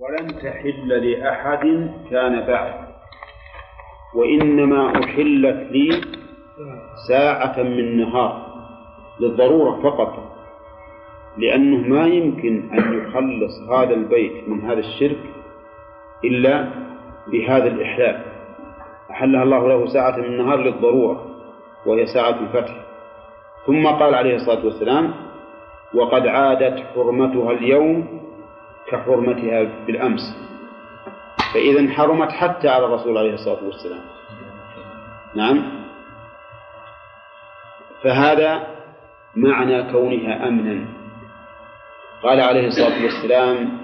ولن تحل لأحد كان بعد. وإنما أحلت لي ساعة من نهار للضرورة فقط لأنه ما يمكن أن يخلص هذا البيت من هذا الشرك إلا بهذا الإحلال. أحلها الله له ساعة من النهار للضرورة وهي ساعة الفتح. ثم قال عليه الصلاة والسلام وقد عادت حرمتها اليوم كحرمتها بالأمس. فإذا حرمت حتى على الرسول عليه الصلاة والسلام. نعم. فهذا معنى كونها أمنا. قال عليه الصلاة والسلام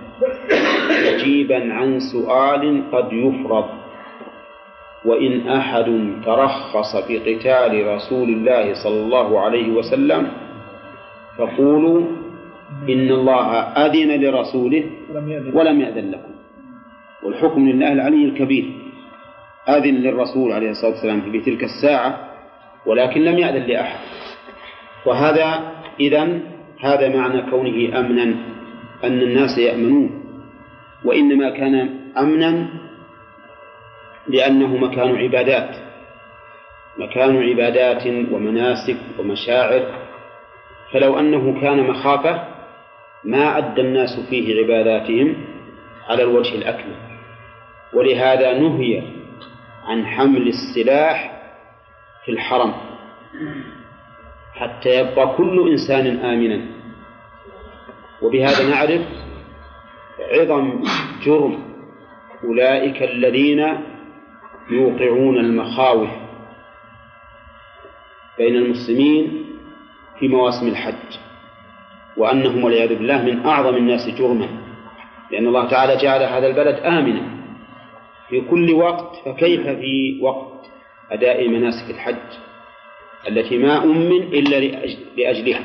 مجيبا عن سؤال قد يفرض وإن أحد ترخص في قتال رسول الله صلى الله عليه وسلم فقولوا إن الله أذن لرسوله ولم يأذن. لكم. والحكم لله العلي الكبير. أذن للرسول عليه الصلاة والسلام في تلك الساعة ولكن لم يأذن لأحد. وهذا إذا هذا معنى كونه أمنا أن الناس يأمنون. وإنما كان أمنا لأنه مكان عبادات. مكان عبادات ومناسك ومشاعر. فلو أنه كان مخافة ما أدى الناس فيه عباداتهم على الوجه الأكمل. ولهذا نهي عن حمل السلاح في الحرم حتى يبقى كل إنسان آمنا. وبهذا نعرف عظم جرم أولئك الذين يوقعون المخاوف بين المسلمين في مواسم الحج. وأنهم والعياذ بالله من أعظم الناس جرما. لأن الله تعالى جعل هذا البلد آمنا. في كل وقت فكيف في وقت؟ أداء مناسك الحج التي ما أمن إلا لأجلها.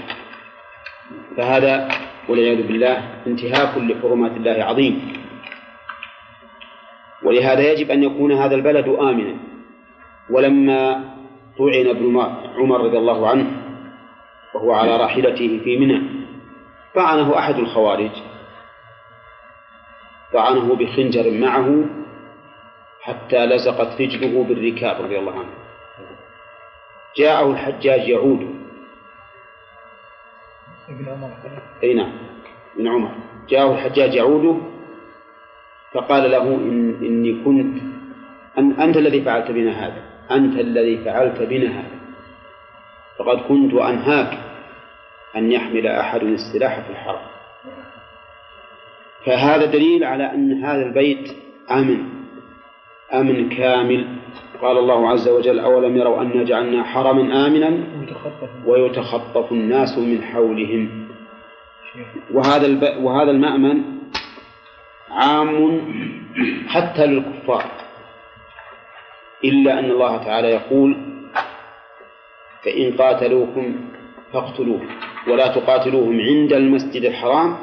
فهذا والعياذ بالله انتهاك لحرمات الله عظيم ولهذا يجب أن يكون هذا البلد آمنا. ولما طعن ابن عمر رضي الله عنه وهو على راحلته في منى طعنه أحد الخوارج. طعنه بخنجر معه حتى لزقت رجله بالركاب رضي الله عنه. جاءه الحجاج يعود. ابن عمر. أي نعم ابن عمر. جاءه الحجاج يعوده فقال له إن إني كنت أن أنت الذي فعلت بنا هذا أنت الذي فعلت بنا هذا. فقد كنت أنهاك. أن يحمل أحد السلاح في الحرم فهذا دليل على أن هذا البيت آمن أمن كامل. قال الله عز وجل أولم يروا أنا جعلنا حرما آمنا؟ ويتخطف. الناس من حولهم. وهذا الب... وهذا المأمن عام حتى للكفار. إلا أن الله تعالى يقول فإن قاتلوكم فاقتلوهم. ولا تقاتلوهم عند المسجد الحرام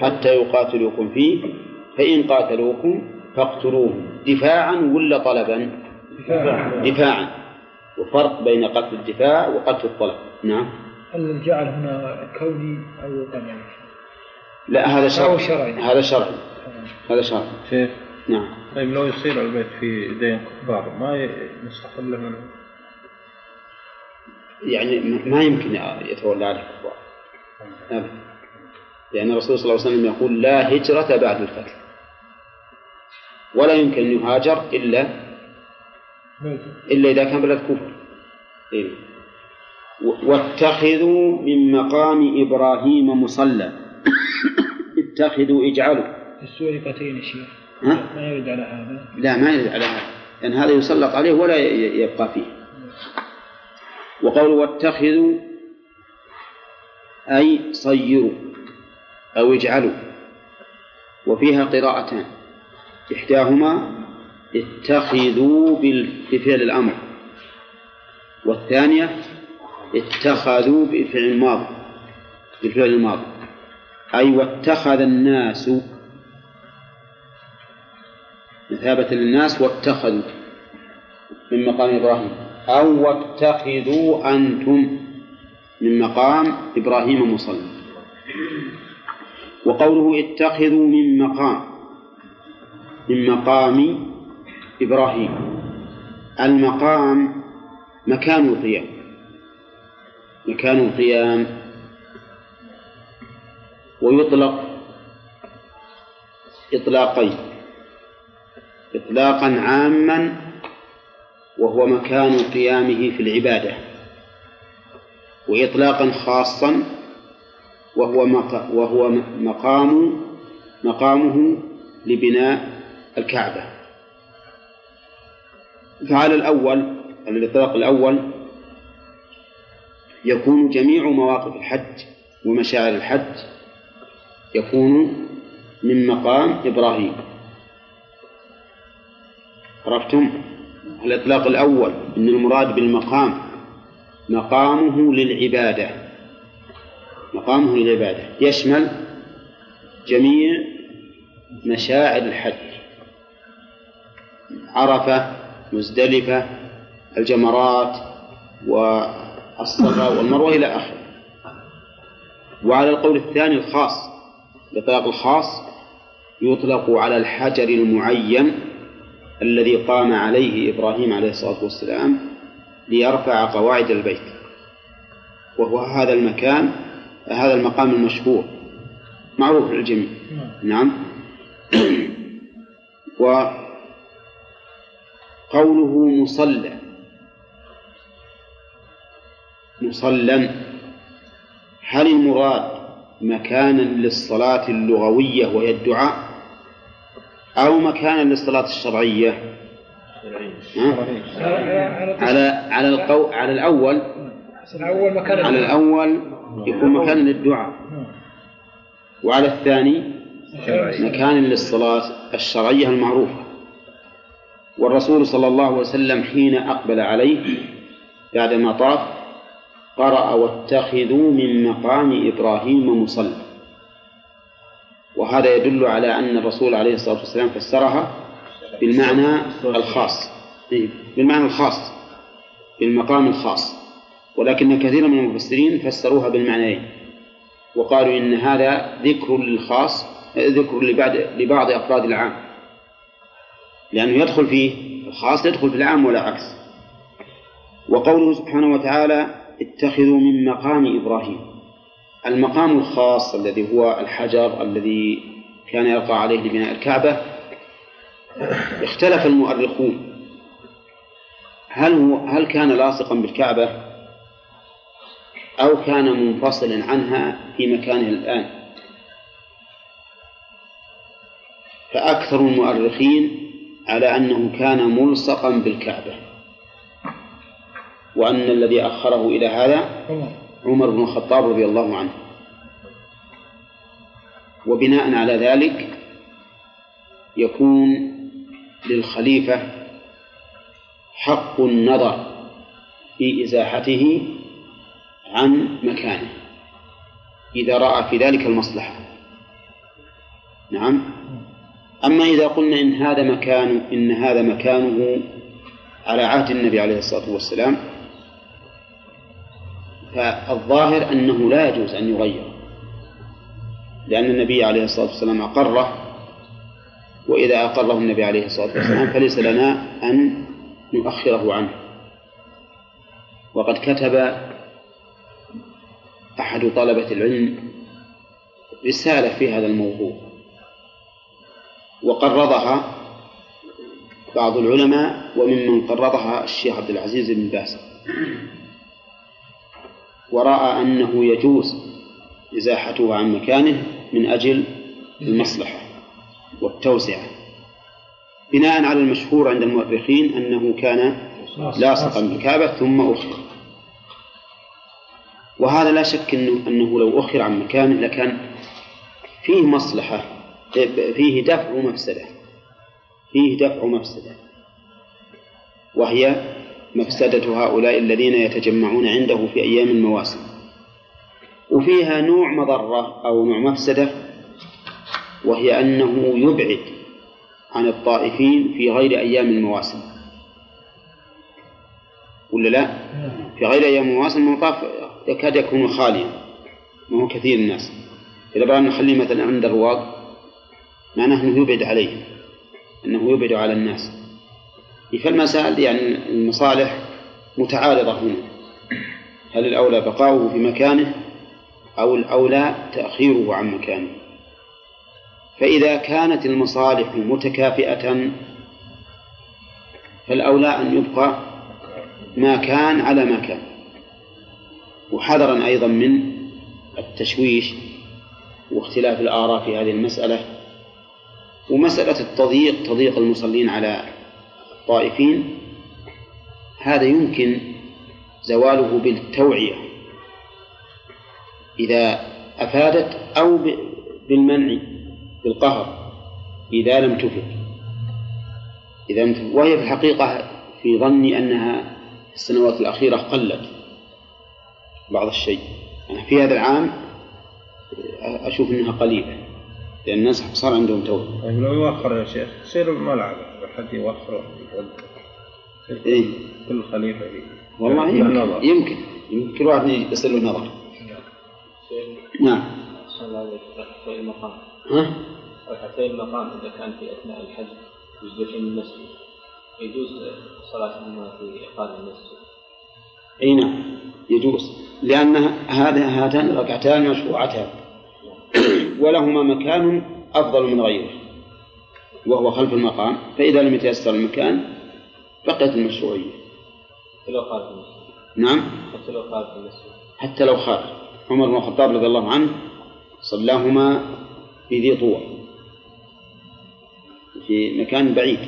حتى يقاتلوكم. فيه. فإن قاتلوكم فاقتلوهم. دفاعا ولا طلبا؟ دفاعا. وفرق بين قتل الدفاع وقتل الطلب. نعم. هل الجعل هنا كوني أو وطني لا هذا شرعي. هذا شرعي. هذا شرعي. شيخ. نعم. طيب لو يصير البيت في دين كفار ما نستقل منه يعني ما يمكن يتولى عليه الكفار. أبدا لأن الرسول صلى الله عليه وسلم يقول لا هجرة بعد الفتح. ولا يمكن أن يهاجر إلا إلا إذا كان بلد كفر. إيه. واتخذوا من مقام إبراهيم مصلى. اتخذوا إجعلوا. السورقتين يا شيخ. ما يرد على هذا. لا ما يرد على هذا. لأن هذا يسلط عليه ولا يبقى فيه. وقولوا واتخذوا أي صيروا أو اجعلوا وفيها قراءتان. إحداهما اتخذوا بفعل الأمر والثانية اتخذوا بفعل الماضي بالفعل الماضي. أي واتخذ الناس مثابة للناس واتخذوا من مقام إبراهيم. أو واتخذوا أنتم من مقام إبراهيم مصلى. وقوله اتخذوا من مقام من مقام إبراهيم. المقام مكان القيام مكان القيام. ويطلق إطلاقين إطلاقا عاما وهو مكان قيامه في العبادة وإطلاقا خاصا وهو وهو مقام مقامه لبناء الكعبة. فعلى الأول الإطلاق الأول يكون جميع مواقف الحج ومشاعر الحج يكون من مقام إبراهيم. عرفتم؟ الإطلاق الأول أن المراد بالمقام مقامه للعبادة. مقامه للعبادة. يشمل جميع مشاعر الحج. عرفة مزدلفة الجمرات والصفا والمروة إلى آخره. وعلى القول الثاني الخاص الإطلاق الخاص يطلق على الحجر المعين الذي قام عليه إبراهيم عليه الصلاة والسلام ليرفع قواعد البيت وهو هذا المكان هذا المقام المشهور معروف للجميع. نعم. وقوله مصلى. مصلى. هل المراد مكانا للصلاة اللغوية وهي الدعاء؟ أو مكانا للصلاة الشرعية. على على القو على الأول. الأول مكان على الأول يكون مكانا للدعاء. وعلى الثاني مكان للصلاة الشرعية المعروفة. والرسول صلى الله عليه وسلم حين أقبل عليه بعدما طاف قرأ واتخذوا من مقام إبراهيم مصلى. وهذا يدل على أن الرسول عليه الصلاة والسلام فسرها بالمعنى الخاص. بالمعنى الخاص بالمقام الخاص. ولكن كثيرا من المفسرين فسروها بالمعنيين. وقالوا إن هذا ذكر للخاص ذكر لبعض لبعض أفراد العام. لأنه يدخل فيه الخاص يدخل في العام ولا عكس. وقوله سبحانه وتعالى اتخذوا من مقام إبراهيم. المقام الخاص الذي هو الحجر الذي كان يلقى عليه لبناء الكعبة اختلف المؤرخون. هل هو هل كان لاصقا بالكعبة؟ أو كان منفصلا عنها في مكانه الآن؟ فأكثر المؤرخين على أنه كان ملصقا بالكعبة. وأن الذي أخره إلى هذا عمر بن الخطاب رضي الله عنه. وبناء على ذلك يكون للخليفة حق النظر في إزاحته عن مكانه إذا رأى في ذلك المصلحة. نعم. أما إذا قلنا إن هذا مكان إن هذا مكانه على عهد النبي عليه الصلاة والسلام فالظاهر أنه لا يجوز أن يغير لأن النبي عليه الصلاة والسلام أقره وإذا أقره النبي عليه الصلاة والسلام فليس لنا أن نؤخره عنه. وقد كتب أحد طلبة العلم رسالة في هذا الموضوع وقرضها بعض العلماء وممن قرضها الشيخ عبد العزيز بن باز. ورأى أنه يجوز إزاحته عن مكانه من أجل المصلحة والتوسعة. بناء على المشهور عند المؤرخين أنه كان لاصقا بالكعبة ثم أخر وهذا لا شك أنه, أنه لو أخر عن مكانه لكان فيه مصلحة فيه دفع مفسدة. فيه دفع مفسدة. وهي مفسدة هؤلاء الذين يتجمعون عنده في أيام المواسم. وفيها نوع مضرة أو نوع مفسدة وهي أنه يبعد عن الطائفين في غير أيام المواسم. ولا لا؟ في غير أيام المواسم المطاف يكاد يكون خاليا ما هو كثير الناس. إذا بغينا نخليه مثلا عند الرواق معناه أنه يبعد عليهم أنه يبعد على الناس. فالمسائل يعني المصالح متعارضة هنا. هل الأولى بقاؤه في مكانه أو الأولى تأخيره عن مكانه؟ فإذا كانت المصالح متكافئة فالأولى أن يبقى ما كان على ما كان. وحذرا أيضا من التشويش واختلاف الآراء في هذه المسألة. ومسألة التضييق تضييق المصلين على الطائفين هذا يمكن زواله بالتوعية إذا أفادت أو بالمنع بالقهر إذا لم تفد. إذا لم تفد. وهي في الحقيقة في ظني أنها السنوات الأخيرة قلت بعض الشيء. يعني في هذا العام أشوف أنها قليلة. لأن الناس صار عندهم توبة. طيب لو يوخر يا شيخ يصير الملعب حد يوخر إيه؟ كل خليفة فيه والله يمكن يمكن. يمكن كل واحد يصير له نظر نعم المقام ها؟ ركعتي المقام إذا كان في أثناء الحج يجلسون المسجد. يجوز صلاتهما في إقامة المسجد. أي نعم يجوز. لأن هذا هاتان الركعتان مشروعتان. ولهما مكان أفضل من غيره وهو خلف المقام. فإذا لم يتيسر المكان بقيت المشروعية. حتى لو خارج المسجد نعم. حتى لو خارج المسجد حتى لو خارج عمر بن الخطاب رضي الله عنه صلاهما في ذي طوى. في مكان بعيد.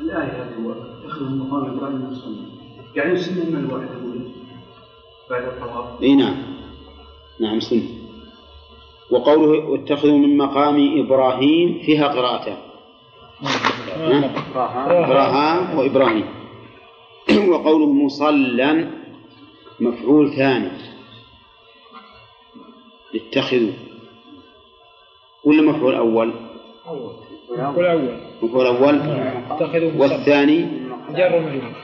الآية هذه اتخذ المقام إبراهيم يعني سنة من الواحد يقول بعد الطواف. إي نعم. نعم سنة وقوله واتخذوا من مقام إبراهيم فيها قراءتان. قراها وإبراهيم. وقوله مصلى مفعول ثاني. اتخذوا. ولا مفعول أول؟ مفعول أول. مفعول. والثاني؟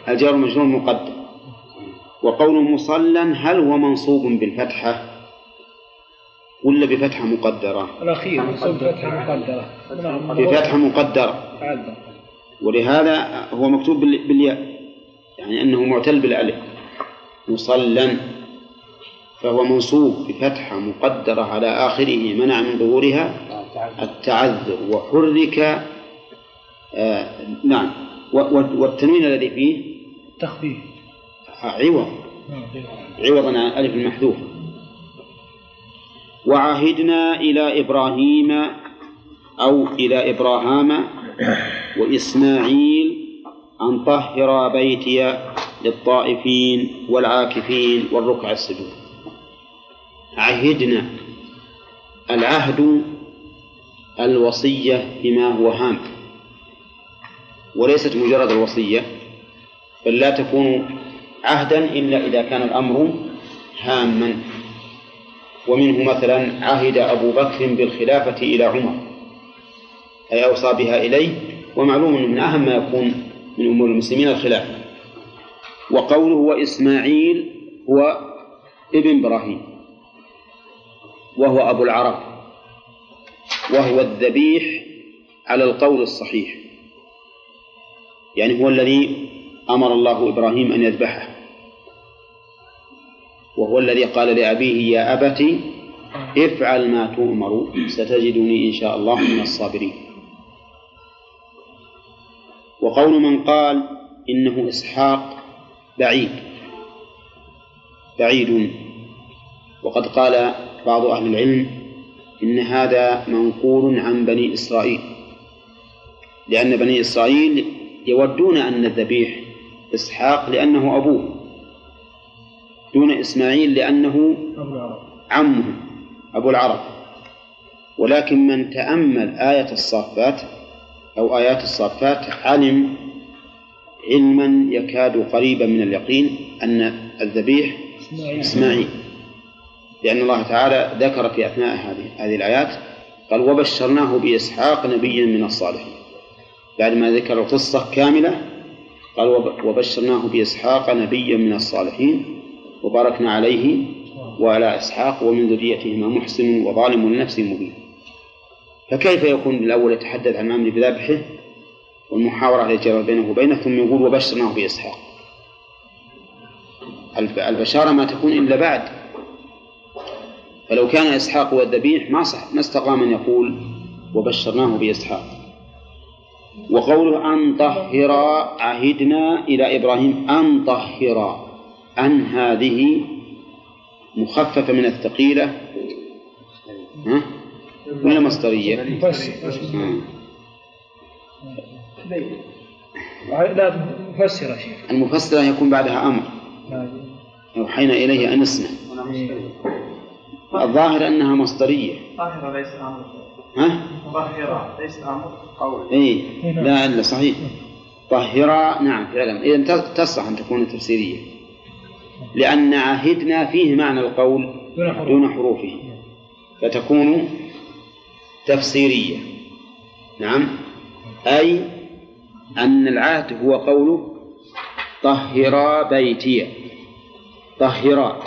الجار مجرور مقدم وقول مصلى هل هو منصوب بالفتحة؟ ولا بفتحة مقدرة. الأخير منصوب فتحة مقدرة. نعم. بفتحة مقدرة. ولهذا هو مكتوب بال- بالياء. يعني أنه معتل بالألف. مصلى فهو منصوب بفتحة مقدرة على آخره منع من ظهورها التعذر وحرك آه نعم. والتنوين الذي فيه تخفيف. عوض. نعم. عوضا عن الألف المحذوفة. وعهدنا إلى إبراهيم أو إلى إبراهام وإسماعيل أن طهر بيتي للطائفين والعاكفين والركع السجود. عهدنا العهد الوصية بما هو هام وليست مجرد الوصية بل لا تكون عهدا إلا إذا كان الأمر هاما. ومنه مثلا عهد أبو بكر بالخلافة إلى عمر أي أوصى بها إليه ومعلوم من أهم ما يكون من أمور المسلمين الخلافة. وقوله وإسماعيل هو ابن إبراهيم وهو أبو العرب وهو الذبيح على القول الصحيح يعني هو الذي أمر الله إبراهيم أن يذبحه. وهو الذي قال لأبيه يا أبت افعل ما تؤمر ستجدني إن شاء الله من الصابرين. وقول من قال إنه إسحاق بعيد بعيد. وقد قال بعض أهل العلم إن هذا منقول عن بني إسرائيل لأن بني إسرائيل يودون أن الذبيح إسحاق لأنه أبوه. دون إسماعيل لأنه عمه أبو العرب. ولكن من تأمل آية الصافات أو آيات الصافات علم علما يكاد قريبا من اليقين أن الذبيح إسماعيل. لأن الله تعالى ذكر في أثناء هذه هذه الآيات قال وبشرناه بإسحاق نبيا من الصالحين بعد ما ذكر القصة كاملة قال وب- وبشرناه بإسحاق نبيا من الصالحين وباركنا عليه وعلى إسحاق ومن ذريتهما محسن وظالم لنفسه مبين. فكيف يكون الأول يتحدث عن الأمر بذبحه والمحاورة التي جرت بينه وبينه ثم يقول وبشرناه بإسحاق؟ البشارة ما تكون إلا بعد. فلو كان إسحاق هو الذبيح ما صح ما استقام أن يقول وبشرناه بإسحاق. وقوله أن طهرا عهدنا إلى إبراهيم أن طهرا أن هذه مخففة من الثقيلة. ها؟ ولا مصدرية؟ لا مفسر يا شيخ. المفسرة يكون بعدها أمر. أوحينا إليه أن يصنع الظاهر أنها مصدرية. طاهرة ليس أمر. ها؟ طاهرة ليس أمر. قول. إيه. لا إلا صحيح. طهرا نعم فعلا. إذا تصح أن تكون تفسيرية. لأن عهدنا فيه معنى القول دون حروف. دون حروفه. فتكون تفسيرية. نعم. أي أن العهد هو قوله طهرا بيتي. طهرا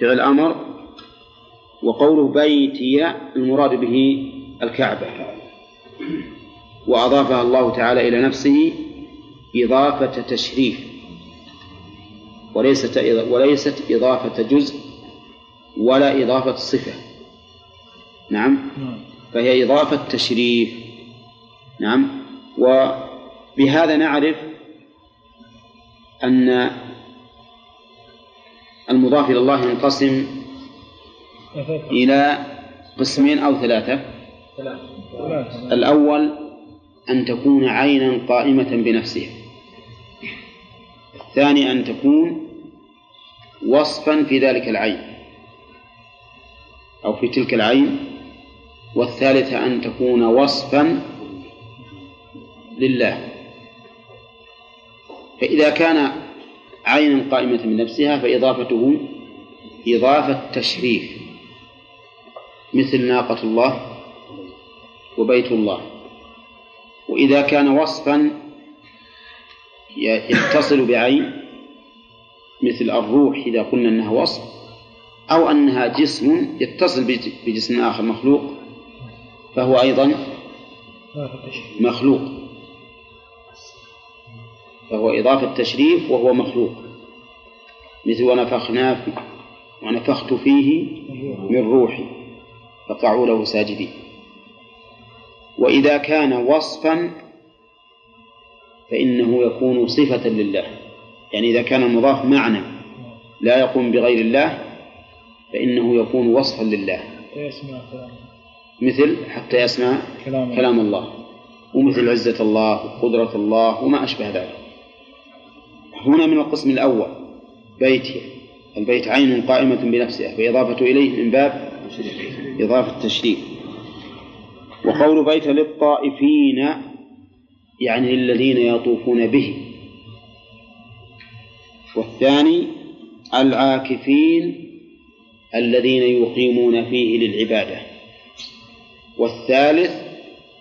فعل أمر وقوله بيتي المراد به الكعبة. وأضافها الله تعالى إلى نفسه إضافة تشريف. وليست وليست إضافة جزء ولا إضافة صفة. نعم؟ نعم. فهي إضافة تشريف. نعم؟ وبهذا نعرف أن المضاف إلى الله ينقسم إلى قسمين أو ثلاثة. الأول أن تكون عينا قائمة بنفسها. الثاني أن تكون وصفا في ذلك العين أو في تلك العين والثالثة أن تكون وصفا لله. فإذا كان عينا قائمة بنفسها فإضافته إضافة تشريف مثل ناقة الله وبيت الله. وإذا كان وصفا يتصل بعين مثل الروح إذا قلنا أنها وصف أو أنها جسم يتصل بجسم آخر مخلوق فهو أيضا مخلوق فهو إضافة تشريف وهو مخلوق مثل ونفخنا في ونفخت فيه من روحي فقعوا له ساجدين وإذا كان وصفا فإنه يكون صفة لله. يعني إذا كان المضاف معنى لا يقوم بغير الله فإنه يكون وصفا لله. مثل حتى يسمع كلام كلام الله. ومثل عزة الله وقدرة الله وما أشبه ذلك. هنا من القسم الأول بيتي البيت عين قائمة بنفسها فإضافة إليه من باب إضافة تشريف وقول بيت للطائفين يعني للذين يطوفون به. والثاني العاكفين الذين يقيمون فيه للعبادة. والثالث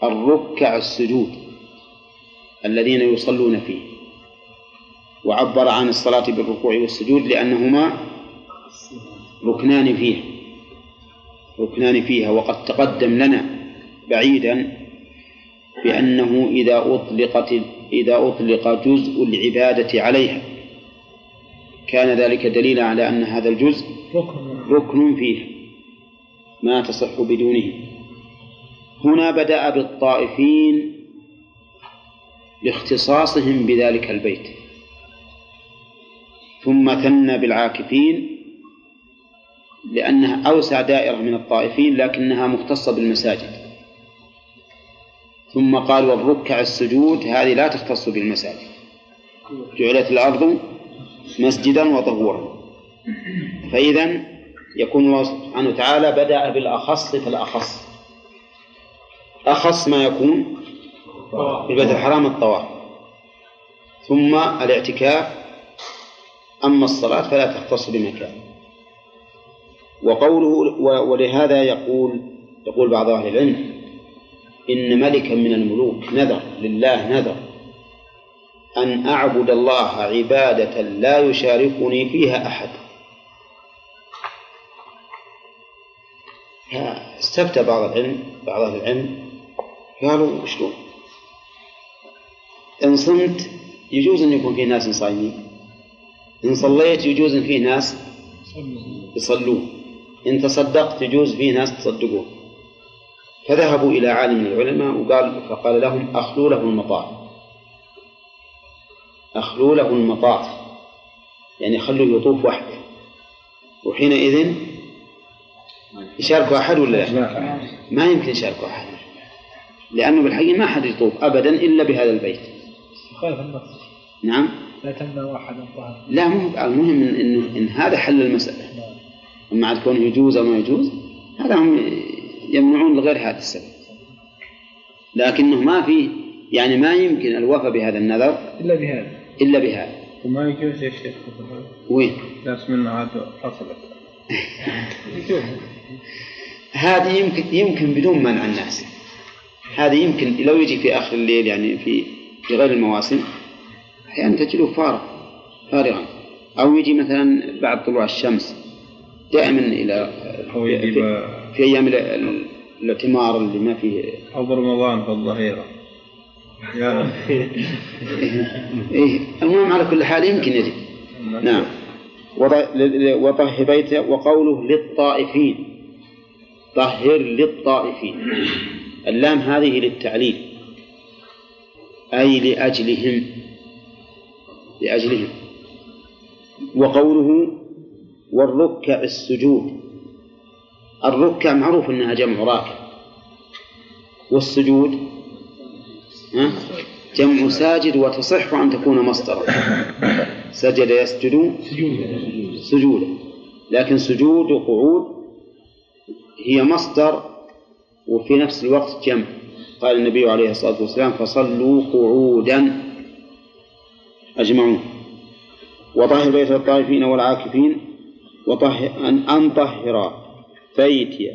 الركع السجود الذين يصلون فيه. وعبر عن الصلاة بالركوع والسجود لأنهما ركنان فيها. ركنان فيها وقد تقدم لنا بعيدا بأنه إذا أطلقت إذا أطلق جزء العبادة عليها. كان ذلك دليلا على أن هذا الجزء ركن ركن فيه ما تصح بدونه. هنا بدأ بالطائفين لاختصاصهم بذلك البيت. ثم ثنى بالعاكفين لأنها أوسع دائرة من الطائفين لكنها مختصة بالمساجد. ثم قال والركع السجود هذه لا تختص بالمساجد. جعلت الأرض مسجدا وطهورا. فإذا يكون الله سبحانه وتعالى بدأ بالأخص فالأخص. أخص ما يكون في البيت الحرام الطواف. ثم الاعتكاف. أما الصلاة فلا تختص بمكان. وقوله ولهذا يقول يقول بعض أهل العلم إن ملكا من الملوك نذر لله نذر. أن أعبد الله عبادة لا يشاركني فيها أحد. استفتى بعض العلم بعض أهل العلم قالوا شلون؟ إن صمت يجوز أن يكون في ناس صايمين. إن صليت يجوز أن فيه ناس يصلون. إن تصدقت يجوز فيه ناس تصدقون. فذهبوا إلى عالم من العلماء وقال فقال لهم أخلوا له المطاف. أخلوا له المطاف. يعني خلوه يطوف وحده. وحينئذ يشاركوا أحد ولا لا؟ ما يمكن يشاركوا أحد. لأنه بالحقيقة ما أحد يطوف أبدا إلا بهذا البيت. النص. نعم. لا تمنع أحدا طهر لا مو المهم إن, إنه إن هذا حل المسألة. أما عاد كونه يجوز أو ما يجوز هذا هم يمنعون لغير هذا السبب. لكنه ما في يعني ما يمكن الوفاء بهذا النذر إلا بهذا. إلا بهذا. وما يجوز يا شيخ وين؟ ناس منا عاد حصلت هذه يمكن يمكن بدون منع الناس. هذه يمكن لو يجي في آخر الليل يعني في في غير المواسم أحيانا تجده فارغ فارغا. أو يجي مثلا بعد طلوع الشمس دائما إلى أو في, يجيب في, أيام ال- ال- الاعتمار اللي ما فيه أو برمضان في الظهيرة. يا إيه المهم على كل حال يمكن يجي. نعم. وطهر بيته وقوله للطائفين. طهر للطائفين. اللام هذه للتعليل. أي لأجلهم. لأجلهم. وقوله والركع السجود. الركع معروف أنها جمع راكع. والسجود؟ جمع ساجد وتصح أن تكون مصدرا. سجد يسجد سجودا. لكن سجود وقعود هي مصدر وفي نفس الوقت جمع. قال النبي عليه الصلاة والسلام فصلوا قعودا. أجمعون. وطهر بيت الطائفين والعاكفين وطهر أن أن طهر. بيتي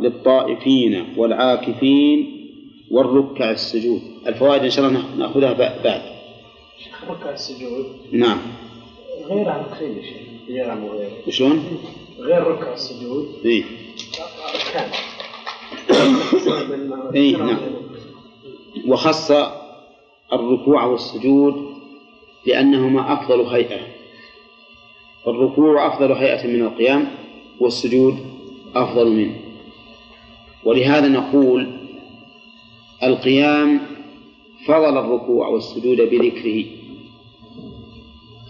للطائفين والعاكفين والركع السجود. الفوائد إن شاء الله نأخذها بعد. ركع السجود. نعم. غير عن الخيل قيام وغيره وشلون؟ غير ركع السجود. إيه. أركان. إيه، نعم. وخص الركوع والسجود لأنهما أفضل هيئة. الركوع أفضل هيئة من القيام والسجود أفضل منه. ولهذا نقول القيام فضل الركوع والسجود بذكره.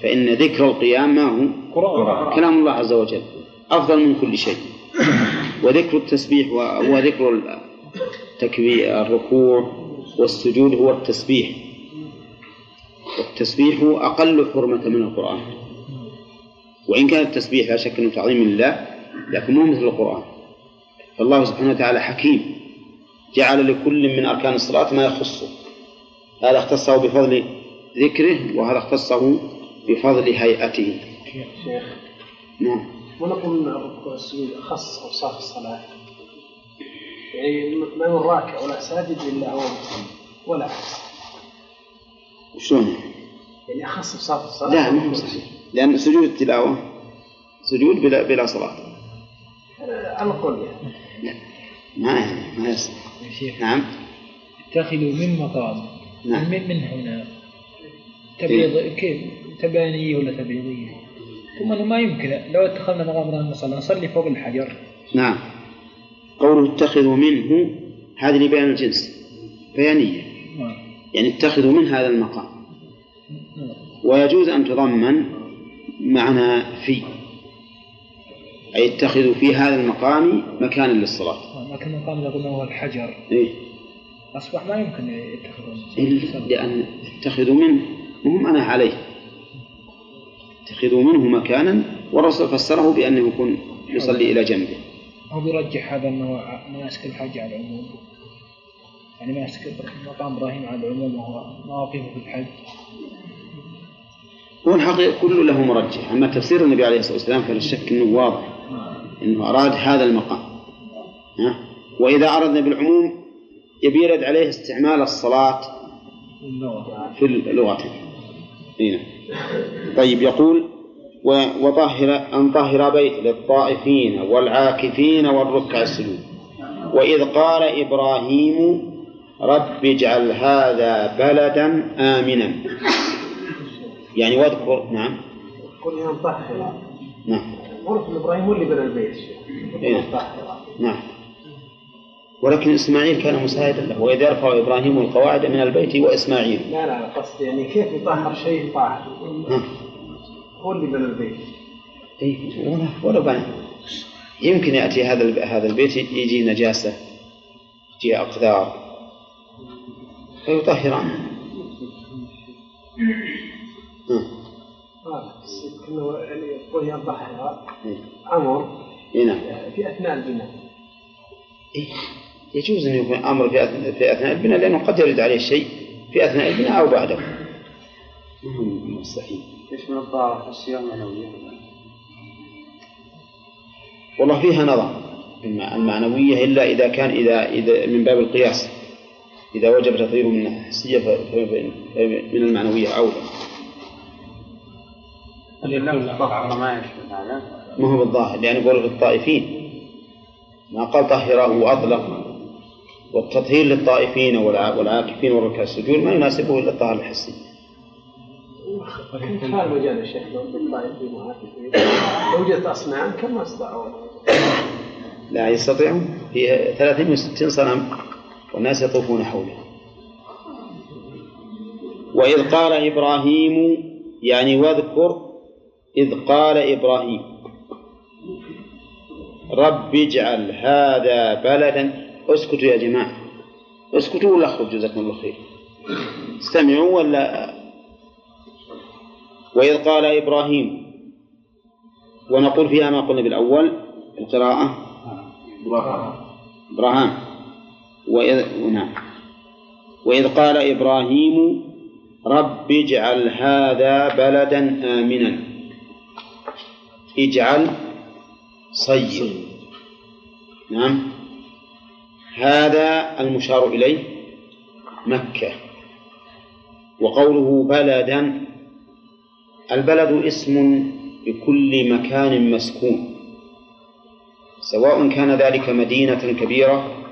فإن ذكر القيام ما هو؟ كلام الله عز وجل. أفضل من كل شيء. وذكر التسبيح وذكر التكبير الركوع والسجود هو التسبيح. والتسبيح أقل حرمة من القرآن. وإن كان التسبيح لا شك أنه تعظيم لله لكن مو مثل القرآن. فالله سبحانه وتعالى حكيم. جعل لكل من أركان الصلاة ما يخصه. هذا اختصه بفضل ذكره وهذا اختصه بفضل هيئته. شيخ نعم. ونقول إن الركوع والسجود أخص أوصاف الصلاة. يعني ما من راكع ولا ساجد إلا هو ولا عكس وشلون يعني أخص أوصاف الصلاة. لا ما هو صحيح. لأن سجود التلاوة سجود بلا بلا صلاة. أنا- على القول. يعني ما ما يصح يا شيخ نعم. اتخذوا من مقام نعم. من من هنا؟ تبيض كيف تبانية ولا تبيضية؟ ثم ما يمكن. لو اتخذنا مقام إبراهيم صلى نصلي فوق الحجر. نعم. قوله اتخذوا منه هذه لبيان الجنس. بيانية. نعم. يعني اتخذوا من هذا المقام. نعم. ويجوز أن تضمن معنى في. أي اتخذوا في هذا المقام مكانا للصلاة. لكن المقام قلنا هو الحجر. إيه؟ أصبح ما يمكن يتخذون إلا لأن اتخذوا منه مو معنى عليه. اتخذوا منه مكانا والرسول فسره بأنه يكون يصلي إلى جنبه. هو بيرجح هذا إنه مناسك الحج على العموم. يعني مناسك مقام إبراهيم على العموم وهو مواقفه في الحج. هو الحقيقة كله له مرجح. أما تفسير النبي عليه الصلاة والسلام فلا شك أنه واضح. أنه أراد هذا المقام. ها؟ وإذا أردنا بالعموم يبي يرد عليه استعمال الصلاة في اللغة. هنا. طيب يقول وطهر أن طهر بيت للطائفين والعاكفين والركع السجود. وإذ قال إبراهيم رب اجعل هذا بلدا آمنا. يعني واذكر نعم. قل نعم. غرفة إبراهيم هو اللي بنى البيت. إيه. نعم. ولكن إسماعيل كان مساعدا له وإذ يرفع إبراهيم القواعد من البيت وإسماعيل. لا لا قصدي يعني كيف يطهر شيء طاهر؟ ها. هو اللي بنى البيت. إيه ولا ولا بنى يمكن يأتي هذا هذا البيت يجي نجاسة يجي أقذار فيطهران. كأنه يعني إيه. أمر إيه نعم. في أثناء البناء. إيه. يجوز أن يكون أمر في أثناء, في أثناء البناء لأنه قد يرد عليه الشيء في أثناء البناء أو بعده. مستحيل. يشمل الطهارة الصيام المعنوية والله فيها نظر الم- المعنوية إلا إذا كان إذا إذا من باب القياس. إذا وجب تطهيره من فمن المعنوية أولى الطهارة ما هو بالظاهر لأن يقول للطائفين. ما قال طهره وأطلق والتطهير للطائفين والع- والعاكفين والركع السجود ما يناسبه إلا الطهر الحسي. كيف هذا المجال يا شيخ لو بالطائفين وعاكفين لو وجدت أصنام كم استطاعوا لا يستطيعون. في 360 صنم والناس يطوفون حوله. وإذ قال إبراهيم يعني واذكر إذ قال إبراهيم رب اجعل هذا بلدا. أسكتوا يا جماعة. أسكتوا ولا اخرجوا جزاكم الله خير. استمعوا ولا؟ وإذ قال إبراهيم ونقول فيها ما قلنا بالأول القراءة. إبراهام وإذ نعم. وإذ قال إبراهيم رب اجعل هذا بلدا آمنا. اجعل صير نعم. هذا المشار إليه مكة. وقوله بلدا البلد اسم لكل مكان مسكون. سواء كان ذلك مدينة كبيرة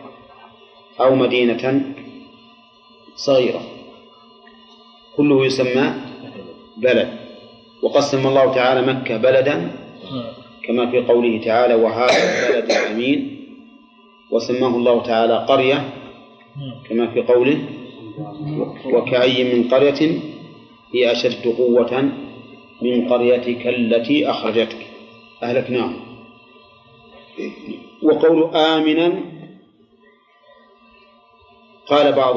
أو مدينة صغيرة. كله يسمى بلد. وقد سمى الله تعالى مكة بلدا كما في قوله تعالى وهذا البلد الأمين وسماه الله تعالى قرية كما في قوله وكأي من قرية هي أشد قوة من قريتك التي أخرجتك أهلكناهم وقول آمنا قال بعض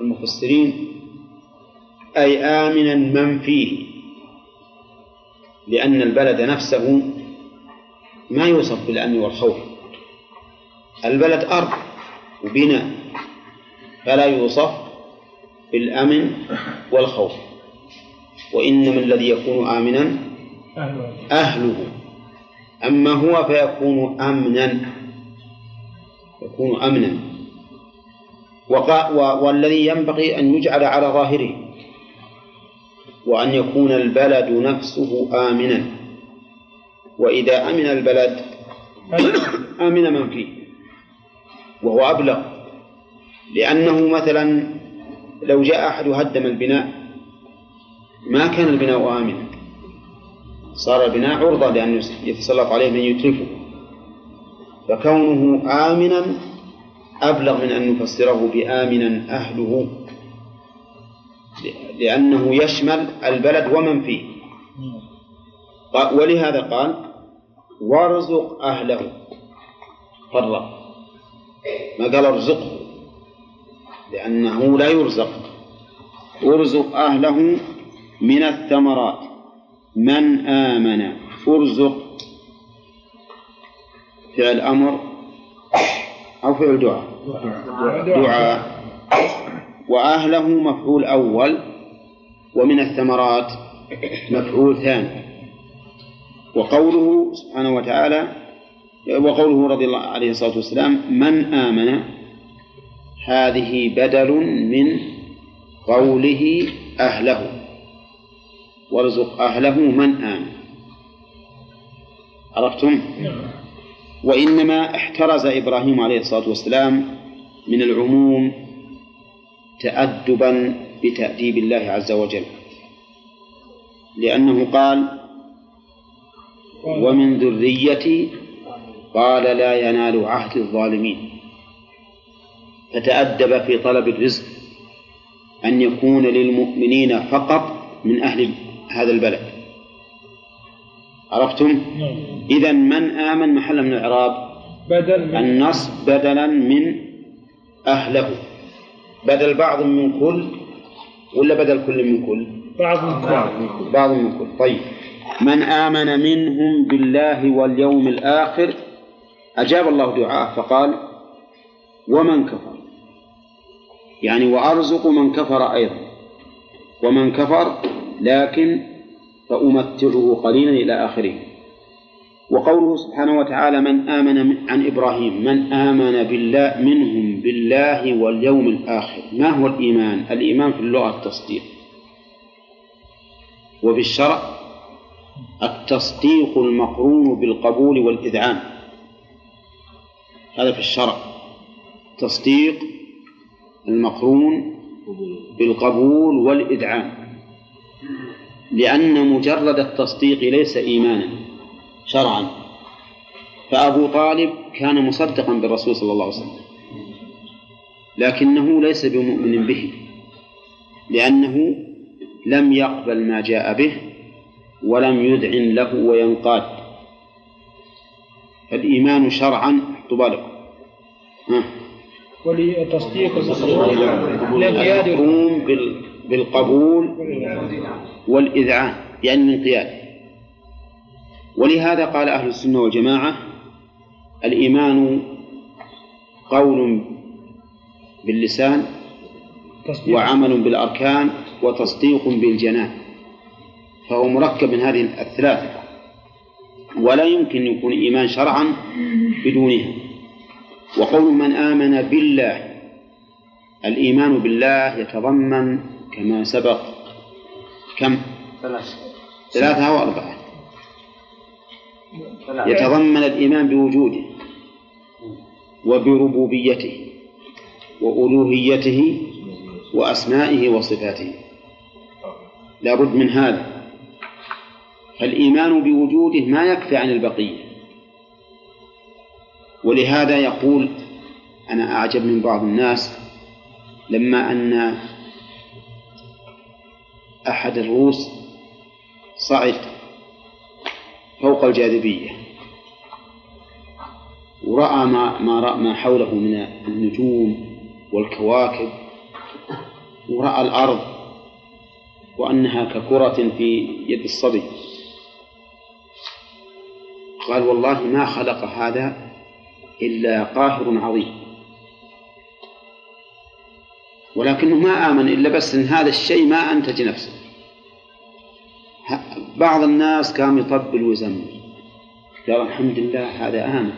المفسرين أي آمنا من فيه لأن البلد نفسه ما يوصف بالأمن والخوف. البلد أرض وبناء فلا يوصف بالأمن والخوف. وإنما الذي يكون آمنا أهله. أما هو فيكون أمنا يكون أمنا. والذي ينبغي أن يجعل على ظاهره. وأن يكون البلد نفسه آمنا. وإذا أمن البلد آمن من فيه وهو أبلغ. لأنه مثلا لو جاء أحد هدم البناء ما كان البناء آمنا. صار البناء عرضة لأن يتسلط عليه من يتلفه فكونه آمنا أبلغ من أن نفسره بآمنا أهله. لأنه يشمل البلد ومن فيه. ولهذا قال وارزق أهله. فرق ما قال ارزقه؟ لأنه لا يرزق. ارزق أهله من الثمرات. من آمن. ارزق. فعل أمر أو فعل دعاء. دعاء. وأهله مفعول أول ومن الثمرات مفعول ثاني. وقوله سبحانه وتعالى وقوله رضي الله عليه الصلاة والسلام من آمن هذه بدل من قوله أهله. وارزق أهله من آمن. عرفتم؟ وإنما احترز إبراهيم عليه الصلاة والسلام من العموم تأدبا بتأديب الله عز وجل. لأنه قال ومن ذريتي قال لا ينال عهد الظالمين. فتأدب في طلب الرزق أن يكون للمؤمنين فقط من أهل هذا البلد. عرفتم؟ إذا من آمن محل من الإعراب؟ بدل من النصب بدلا من أهله. بدل بعض من كل ولا بدل كل من كل؟ بعض من كل. بعض من كل. طيب. من آمن منهم بالله واليوم الآخر أجاب الله دعاءه فقال ومن كفر؟ يعني وأرزق من كفر أيضا. ومن كفر لكن فأمتعه قليلا إلى آخره. وقوله سبحانه وتعالى من آمن من عن إبراهيم من آمن بالله منهم بالله واليوم الآخر. ما هو الإيمان؟ الإيمان في اللغة التصديق. وفي الشرع التصديق المقرون بالقبول والإذعان. هذا في الشرع. تصديق المقرون بالقبول والإذعان. لأن مجرد التصديق ليس إيمانا. شرعا. فأبو طالب كان مصدقا بالرسول صلى الله عليه وسلم. لكنه ليس بمؤمن به لأنه لم يقبل ما جاء به ولم يذعن له وينقاد. فالإيمان شرعا تبالغ. ولتصديق بال- بالقبول والإذعان يعني الانقياد. ولهذا قال أهل السنة والجماعة الإيمان قول باللسان وعمل بالأركان وتصديق بالجنان فهو مركب من هذه الثلاثة ولا يمكن يكون إيمان شرعا بدونها. وقول من آمن بالله الإيمان بالله يتضمن كما سبق كم؟ ثلاث ثلاثة أو أربعة. يتضمن الإيمان بوجوده وبربوبيته وألوهيته وأسمائه وصفاته. لا بد من هذا. فالإيمان بوجوده ما يكفي عن البقية. ولهذا يقول أنا أعجب من بعض الناس لما أن أحد الروس صعد فوق الجاذبية. ورأى ما ما رأى ما حوله من النجوم والكواكب. ورأى الأرض وأنها ككرة في يد الصبي. قال والله ما خلق هذا إلا قاهر عظيم. ولكنه ما آمن إلا بس إن هذا الشيء ما أنتج نفسه. بعض الناس كان يطبل ويزمر قال الحمد لله هذا آمن.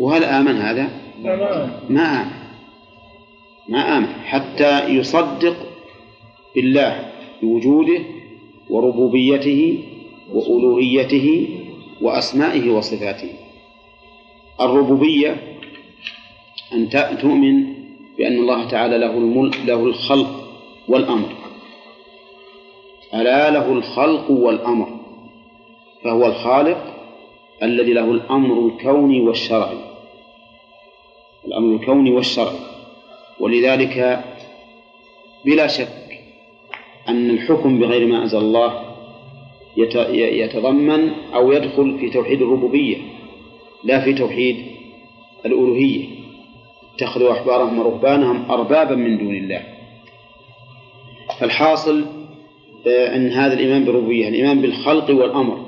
وهل آمن هذا؟ ما آمن. ما آمن. حتى يصدق بالله بوجوده وربوبيته وألوهيته وأسمائه وصفاته. الربوبية أن تؤمن بأن الله تعالى له الملك له الخلق والأمر. ألا له الخلق والأمر فهو الخالق الذي له الأمر الكوني والشرعي. الأمر الكوني والشرعي. ولذلك بلا شك أن الحكم بغير ما أنزل الله يتضمن أو يدخل في توحيد الربوبية لا في توحيد الألوهية. اتخذوا أحبارهم ورهبانهم أربابا من دون الله. فالحاصل أن هذا الإيمان بالربوبية الإيمان بالخلق والأمر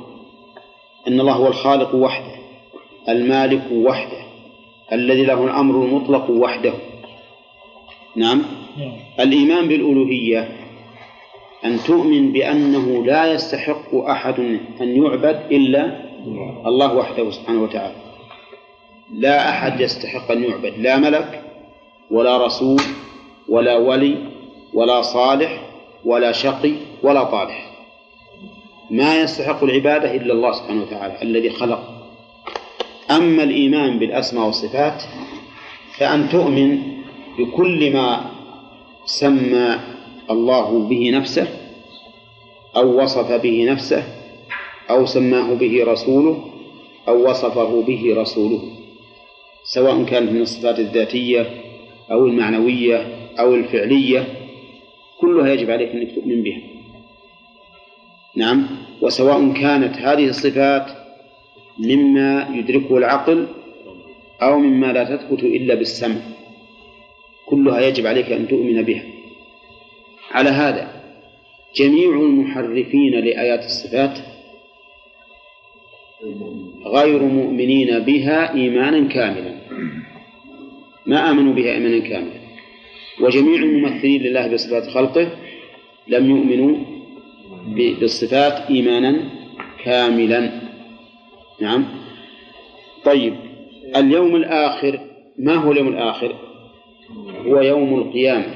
أن الله هو الخالق وحده المالك وحده الذي له الأمر المطلق وحده. نعم؟ نعم. الإيمان بالألوهية أن تؤمن بأنه لا يستحق أحد أن يعبد إلا الله وحده سبحانه وتعالى. لا أحد يستحق أن يعبد لا ملك ولا رسول ولا ولي ولا صالح ولا شقي ولا طالح. ما يستحق العبادة إلا الله سبحانه وتعالى الذي خلق. أما الإيمان بالأسماء والصفات فأن تؤمن بكل ما سمى الله به نفسه أو وصف به نفسه أو سماه به رسوله أو وصفه به رسوله سواء كانت من الصفات الذاتية أو المعنوية أو الفعلية كلها يجب عليك أنك تؤمن بها. نعم. وسواء كانت هذه الصفات مما يدركه العقل أو مما لا تثبت إلا بالسمع كلها يجب عليك أن تؤمن بها. على هذا جميع المحرفين لآيات الصفات غير مؤمنين بها إيمانا كاملا. ما آمنوا بها إيمانا كاملا. وجميع الممثلين لله بصفات خلقه لم يؤمنوا بالصفات إيمانا كاملا. نعم. طيب اليوم الآخر ما هو اليوم الآخر؟ هو يوم القيامة.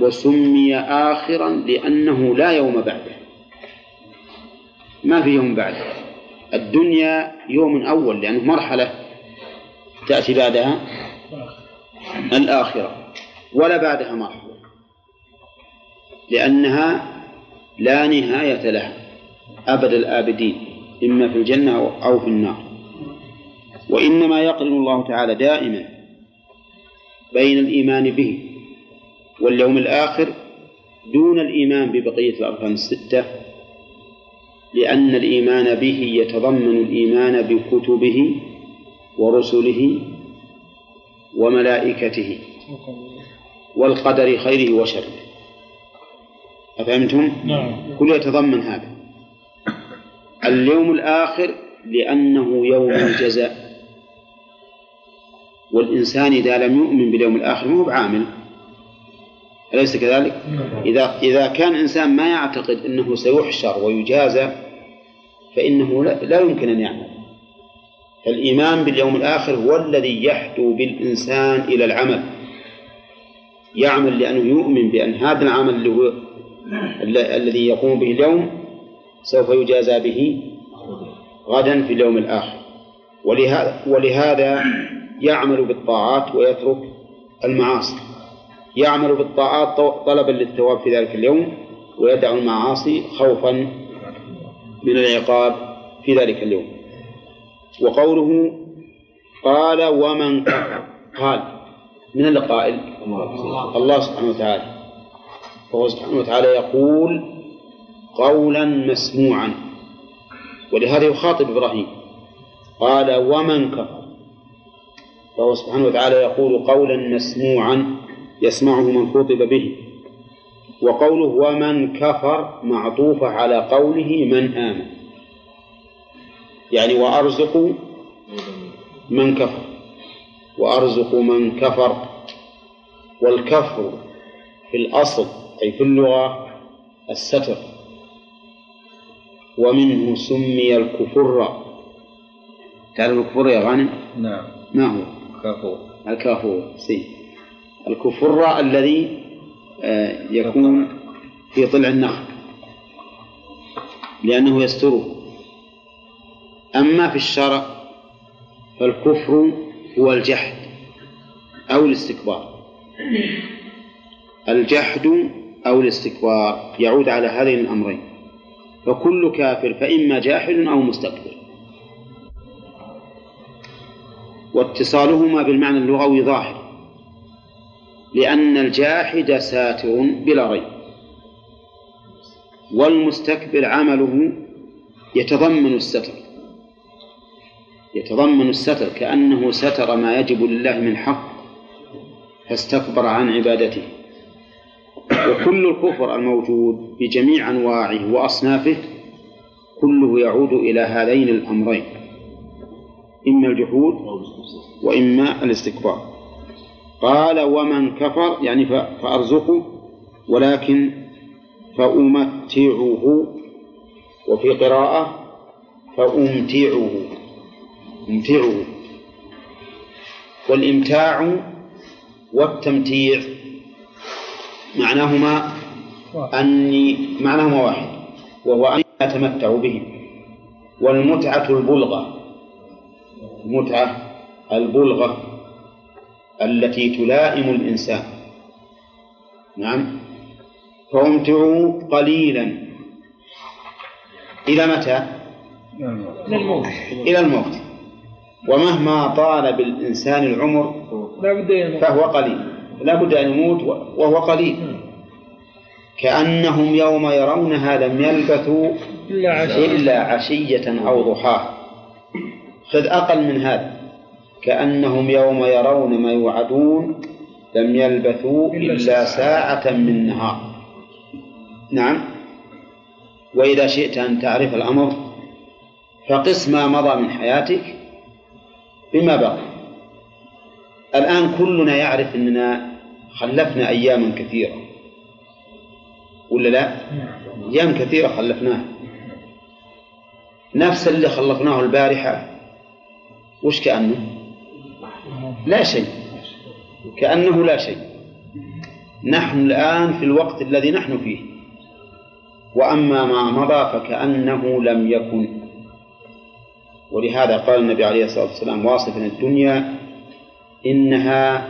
وسمي آخرا لأنه لا يوم بعده. ما في يوم بعده؟ الدنيا يوم أول لأنه مرحلة تأتي بعدها الآخرة ولا بعدها مرحلة. لأنها لا نهاية لها أبد الآبدين إما في الجنة أو في النار. وإنما يقرن الله تعالى دائما بين الإيمان به واليوم الآخر دون الإيمان ببقية الأركان الستة لأن الإيمان به يتضمن الإيمان بكتبه ورسله وملائكته والقدر خيره وشره. أفهمتم؟ نعم. كل يتضمن هذا. اليوم الآخر لأنه يوم الجزاء. والإنسان إذا لم يؤمن باليوم الآخر هو بعامل. أليس كذلك؟ إذا إذا كان إنسان ما يعتقد أنه سيحشر ويجازى فإنه لا, لا يمكن أن يعمل. الإيمان باليوم الآخر هو الذي يحدو بالإنسان إلى العمل. يعمل لأنه يؤمن بأن هذا العمل اللي هو الذي يقوم به اليوم سوف يجازى به غدا في اليوم الآخر. ولهذا ولهذا يعمل بالطاعات ويترك المعاصي. يعمل بالطاعات طلبا للثواب في ذلك اليوم ويدع المعاصي خوفا من العقاب في ذلك اليوم. وقوله قال ومن قال من القائل الله سبحانه وتعالى. فهو سبحانه وتعالى يقول قولا مسموعا. ولهذا يخاطب إبراهيم. قال ومن كفر؟ فهو سبحانه وتعالى يقول قولا مسموعا يسمعه من خطب به. وقوله ومن كفر معطوفة على قوله من آمن. يعني وأرزق من كفر. وأرزق من كفر. والكفر في الأصل أي في اللغة الستر. ومنه سمي الكفر. تعرف الكفر يا غانم؟ نعم. ما هو؟ كافور الكافور سي الكفر الذي آه، يكون في طلع النخل. لأنه يستره أما في الشرع فالكفر هو الجحد أو الاستكبار. الجحد أو الاستكبار يعود على هذين الأمرين. فكل كافر فإما جاحد أو مستكبر. واتصالهما بالمعنى اللغوي ظاهر. لأن الجاحد ساتر بلا ريب. والمستكبر عمله يتضمن الستر. يتضمن الستر كأنه ستر ما يجب لله من حق فاستكبر عن عبادته. وكل الكفر الموجود بجميع أنواعه وأصنافه كله يعود إلى هذين الأمرين إما الجحود وإما الاستكبار. قال ومن كفر يعني فأرزقه ولكن فأمتعه. وفي قراءة فأمتعه. أمتعه. والإمتاع والتمتيع. معناهما أني معناهما واحد. وهو أن أتمتع به. والمتعة البلغة. المتعة البلغة التي تلائم الإنسان. نعم. فامتعوا قليلا. إلى متى؟ للموت إلى الموت. ومهما طال بالإنسان العمر فهو قليل. لا بد أن يموت وهو قليل. كأنهم يوم يرونها لم يلبثوا إلا عشية. أو ضحاها. خذ أقل من هذا. كأنهم يوم يرون ما يوعدون لم يلبثوا إلا إلا ساعة من نهار. نعم. وإذا شئت أن تعرف الأمر فقس ما مضى من حياتك بما بقي. الآن كلنا يعرف أننا خلفنا أياما كثيرة. ولا لا؟ أيام كثيرة خلفناها. نفس اللي خلفناه البارحة وش كأنه؟ لا شيء. كأنه لا شيء. نحن الآن في الوقت الذي نحن فيه. وأما ما مضى فكأنه لم يكن. ولهذا قال النبي عليه الصلاة والسلام واصفا الدنيا إنها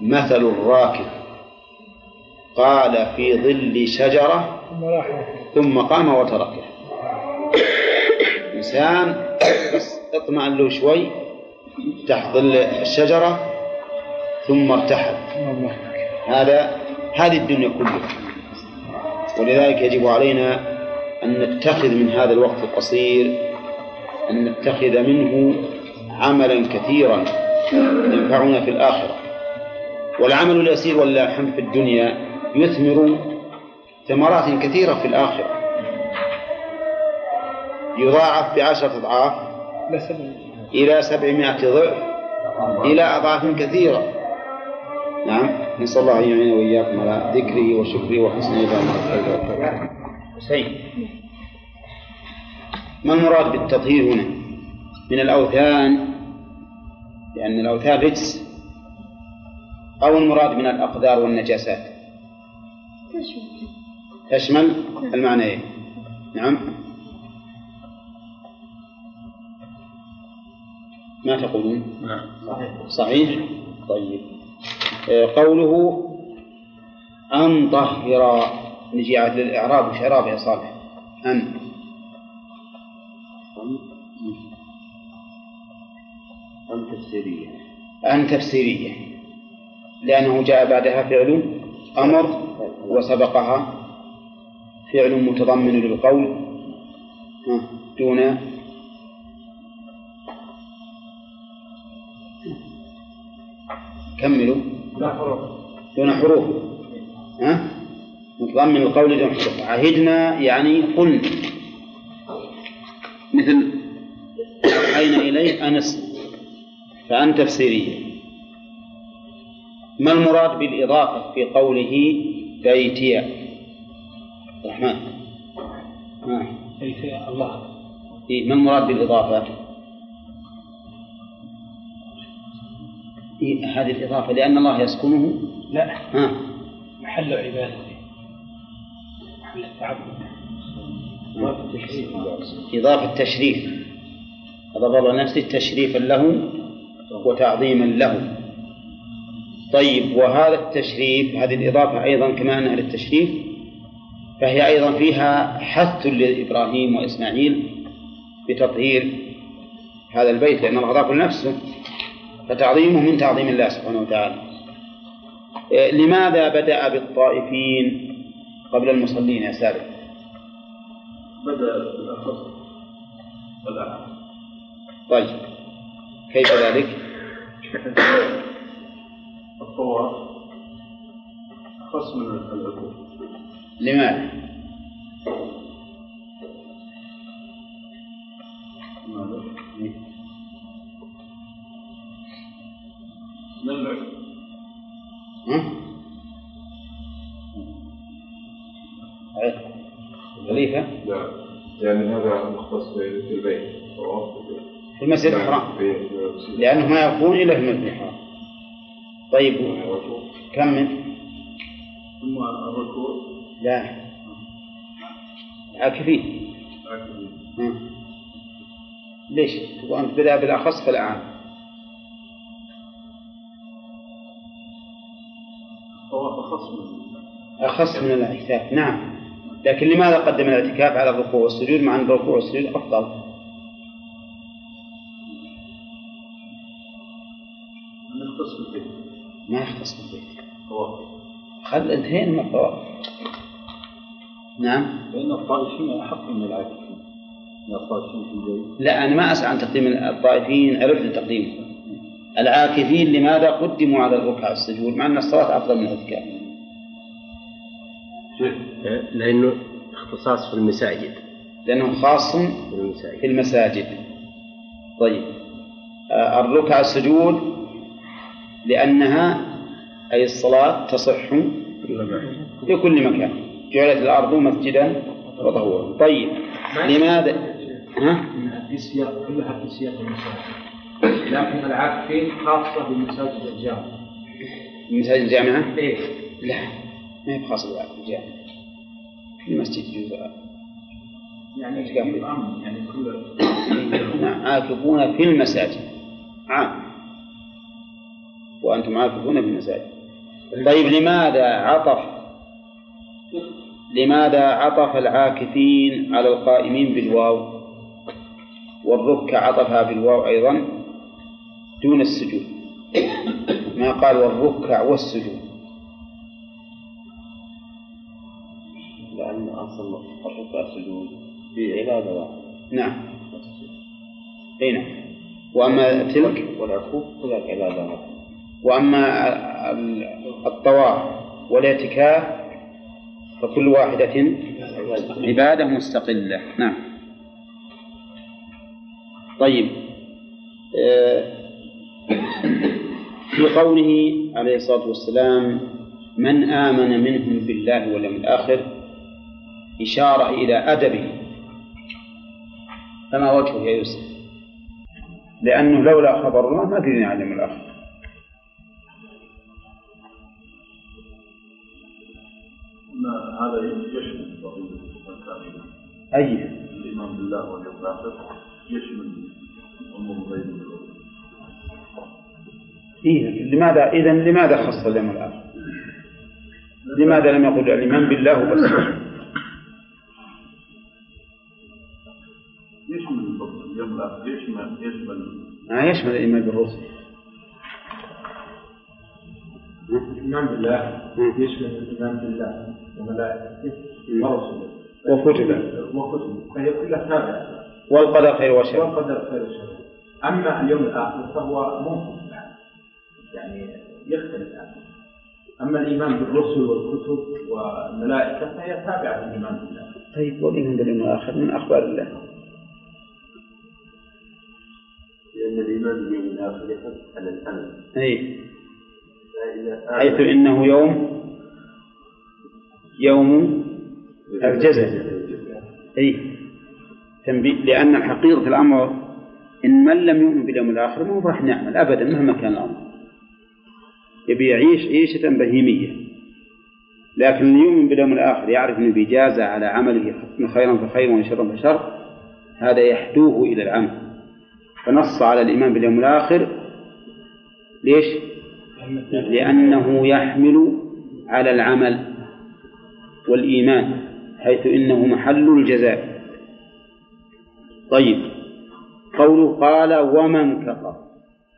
مثل الراكب. قال في ظل شجرة ثم قام وتركه. إنسان بس اطمأن له شوي تحت ظل الشجرة ثم ارتحل. هذا هذه الدنيا كلها. ولذلك يجب علينا أن نتخذ من هذا الوقت القصير أن نتخذ منه عملا كثيرا. ينفعنا في الآخرة. والعمل اليسير واللاحم في الدنيا يثمر ثمرات كثيرة في الآخرة. يضاعف بعشرة أضعاف إلى سبعمائة ضعف إلى أضعاف كثيرة. نعم نسأل الله أن يعين وإياكم على ذكره وشكره وحسن عبادته حسين. ما المراد بالتطهير هنا؟ من الأوثان لأن الأوثان رجس. أو المراد من الأقدار والنجاسات. تشمل. المعنيين نعم. ما تقولون؟ نعم. صحيح. طيب. آه، قوله أن طهر نجي عاد للإعراب وش إعراب يا صالح؟ أن. أم تفسيرية؟ أن تفسيرية. لأنه جاء بعدها فعل أمر وسبقها فعل متضمن للقول. ها، دون كملوا. دون حروف. ها؟ متضمن القول دون حروف. عهدنا يعني قلنا. مثل أوحينا إليه؟ أنس. فأن تفسيرية. ما المراد بالإضافة في قوله بيتي الرحمن ها. الله. إيه ما المراد بالإضافة؟ إيه هذه الإضافة لأن الله يسكنه؟ لا. ها. محل عبادته. محل التعبد. إضافة تشريف أضاف الله نفسه تشريفا له وتعظيما له. طيب وهذا التشريف هذه الإضافة أيضا كما أنها للتشريف فهي أيضا فيها حث لإبراهيم وإسماعيل بتطهير هذا البيت لأن الله أضاف لنفسه فتعظيمه من تعظيم الله سبحانه وتعالى. إيه، لماذا بدأ بالطائفين قبل المصلين يا سالم بدأ بالأخص. طيب. كيف ذلك؟ الطواف أخص من العقول لماذا؟ خليفة نعم يعني هذا مختص في البيت. في المسجد الحرام. لأنه ما يكون إلا في المسجد الحرام طيب كمل ثم الركوع. لا. عاكفين. ليش؟ تبغى أنت بدأ بالأخص فالأعم طواف أخص من أخص من الاعتكاف نعم. لكن لماذا قدم الاعتكاف على الركوع؟ والسجود مع أن الركوع والسجود أفضل؟ ما يختص بالبيت. طواف خل انتهينا من الطواف نعم. لأن الطائفين أحق من العاكفين. من الطائفين في البيت لا أنا ما أسأل عن تقديم الطائفين عرفت تقديمه العاكفين لماذا قدموا على الركع السجود مع أن الصلاة أفضل من الاعتكاف لأنه اختصاص في المساجد. لأنه خاص في المساجد. في المساجد. طيب. آه، الركع السجود لأنها أي الصلاة تصح في كل مكان. جعلت الأرض مسجدا وطهورا. طيب لماذا؟ ها؟ في سياق كلها في سياق المساجد لكن العاكفين خاصة بمساجد الجامع. مساجد الجامعة؟ إيه. لا ما هي خاصة بالجامعة في المسجد جزء. يعني؟ يؤمن يعني كل نعم عاكفون في المساجد. عام. وأنتم عاكفون في المساجد. طيب لماذا عطف؟ لماذا عطف العاكفين على القائمين بالواو؟ والركع عطفها بالواو أيضا دون السجود. ما قال والركع والسجود؟ لأن أصل الركع سجود في عبادة واحدة. نعم. أي نعم. وأما تلك؟ والعكوف كذلك عبادة واحدة. وأما ال- الطواف والاعتكاف فكل واحدة عبادة مستقلة. نعم. طيب. آه، في قوله عليه الصلاة والسلام من آمن منهم بالله واليوم الآخر إشارة إلى أدبه فما وجهه يا يوسف؟ لأنه لولا خبر الله ما درينا عن اليوم الآخر. هذا يشمل قضية الكاملة أي الإيمان بالله واليوم الآخر يشمل أمور غير. إيه لماذا إذا لماذا خص اليوم الآخر؟ لماذا لم يقل الإيمان بالله بس؟ يشمل اليوم الآخر يشمل يشمل يشمل الإيمان بالرسل الإيمان بالله يشمل الإيمان بالله وملائكته ورسله وكتبه وكتبه فهي كلها تابعة. والقدر خير وشر. والقدر خير وشر. أما اليوم الآخر فهو عنه يعني يختلف عنه أما الإيمان بالرسل والكتب والملائكة فهي تابعة للإيمان بالله. طيب والإيمان باليوم الآخر من أخبار الله؟ لأن الإيمان باليوم الآخر يحث على الأمل أي. حيث إنه يوم يوم الجزاء. أي تنبيه لأن حقيقة الأمر إن من لم يؤمن باليوم الآخر ما راح نعمل أبدا مهما كان الأمر. يبي يعيش عيشة بهيمية. لكن اللي يؤمن باليوم الآخر يعرف أنه بيجازى على عمله خيرا فخير وإن شرا فشر هذا يحدوه إلى العمل. فنص على الإيمان باليوم الآخر. ليش؟ لأنه يحمل على العمل والإيمان حيث إنه محل الجزاء. طيب قوله قال ومن كفر.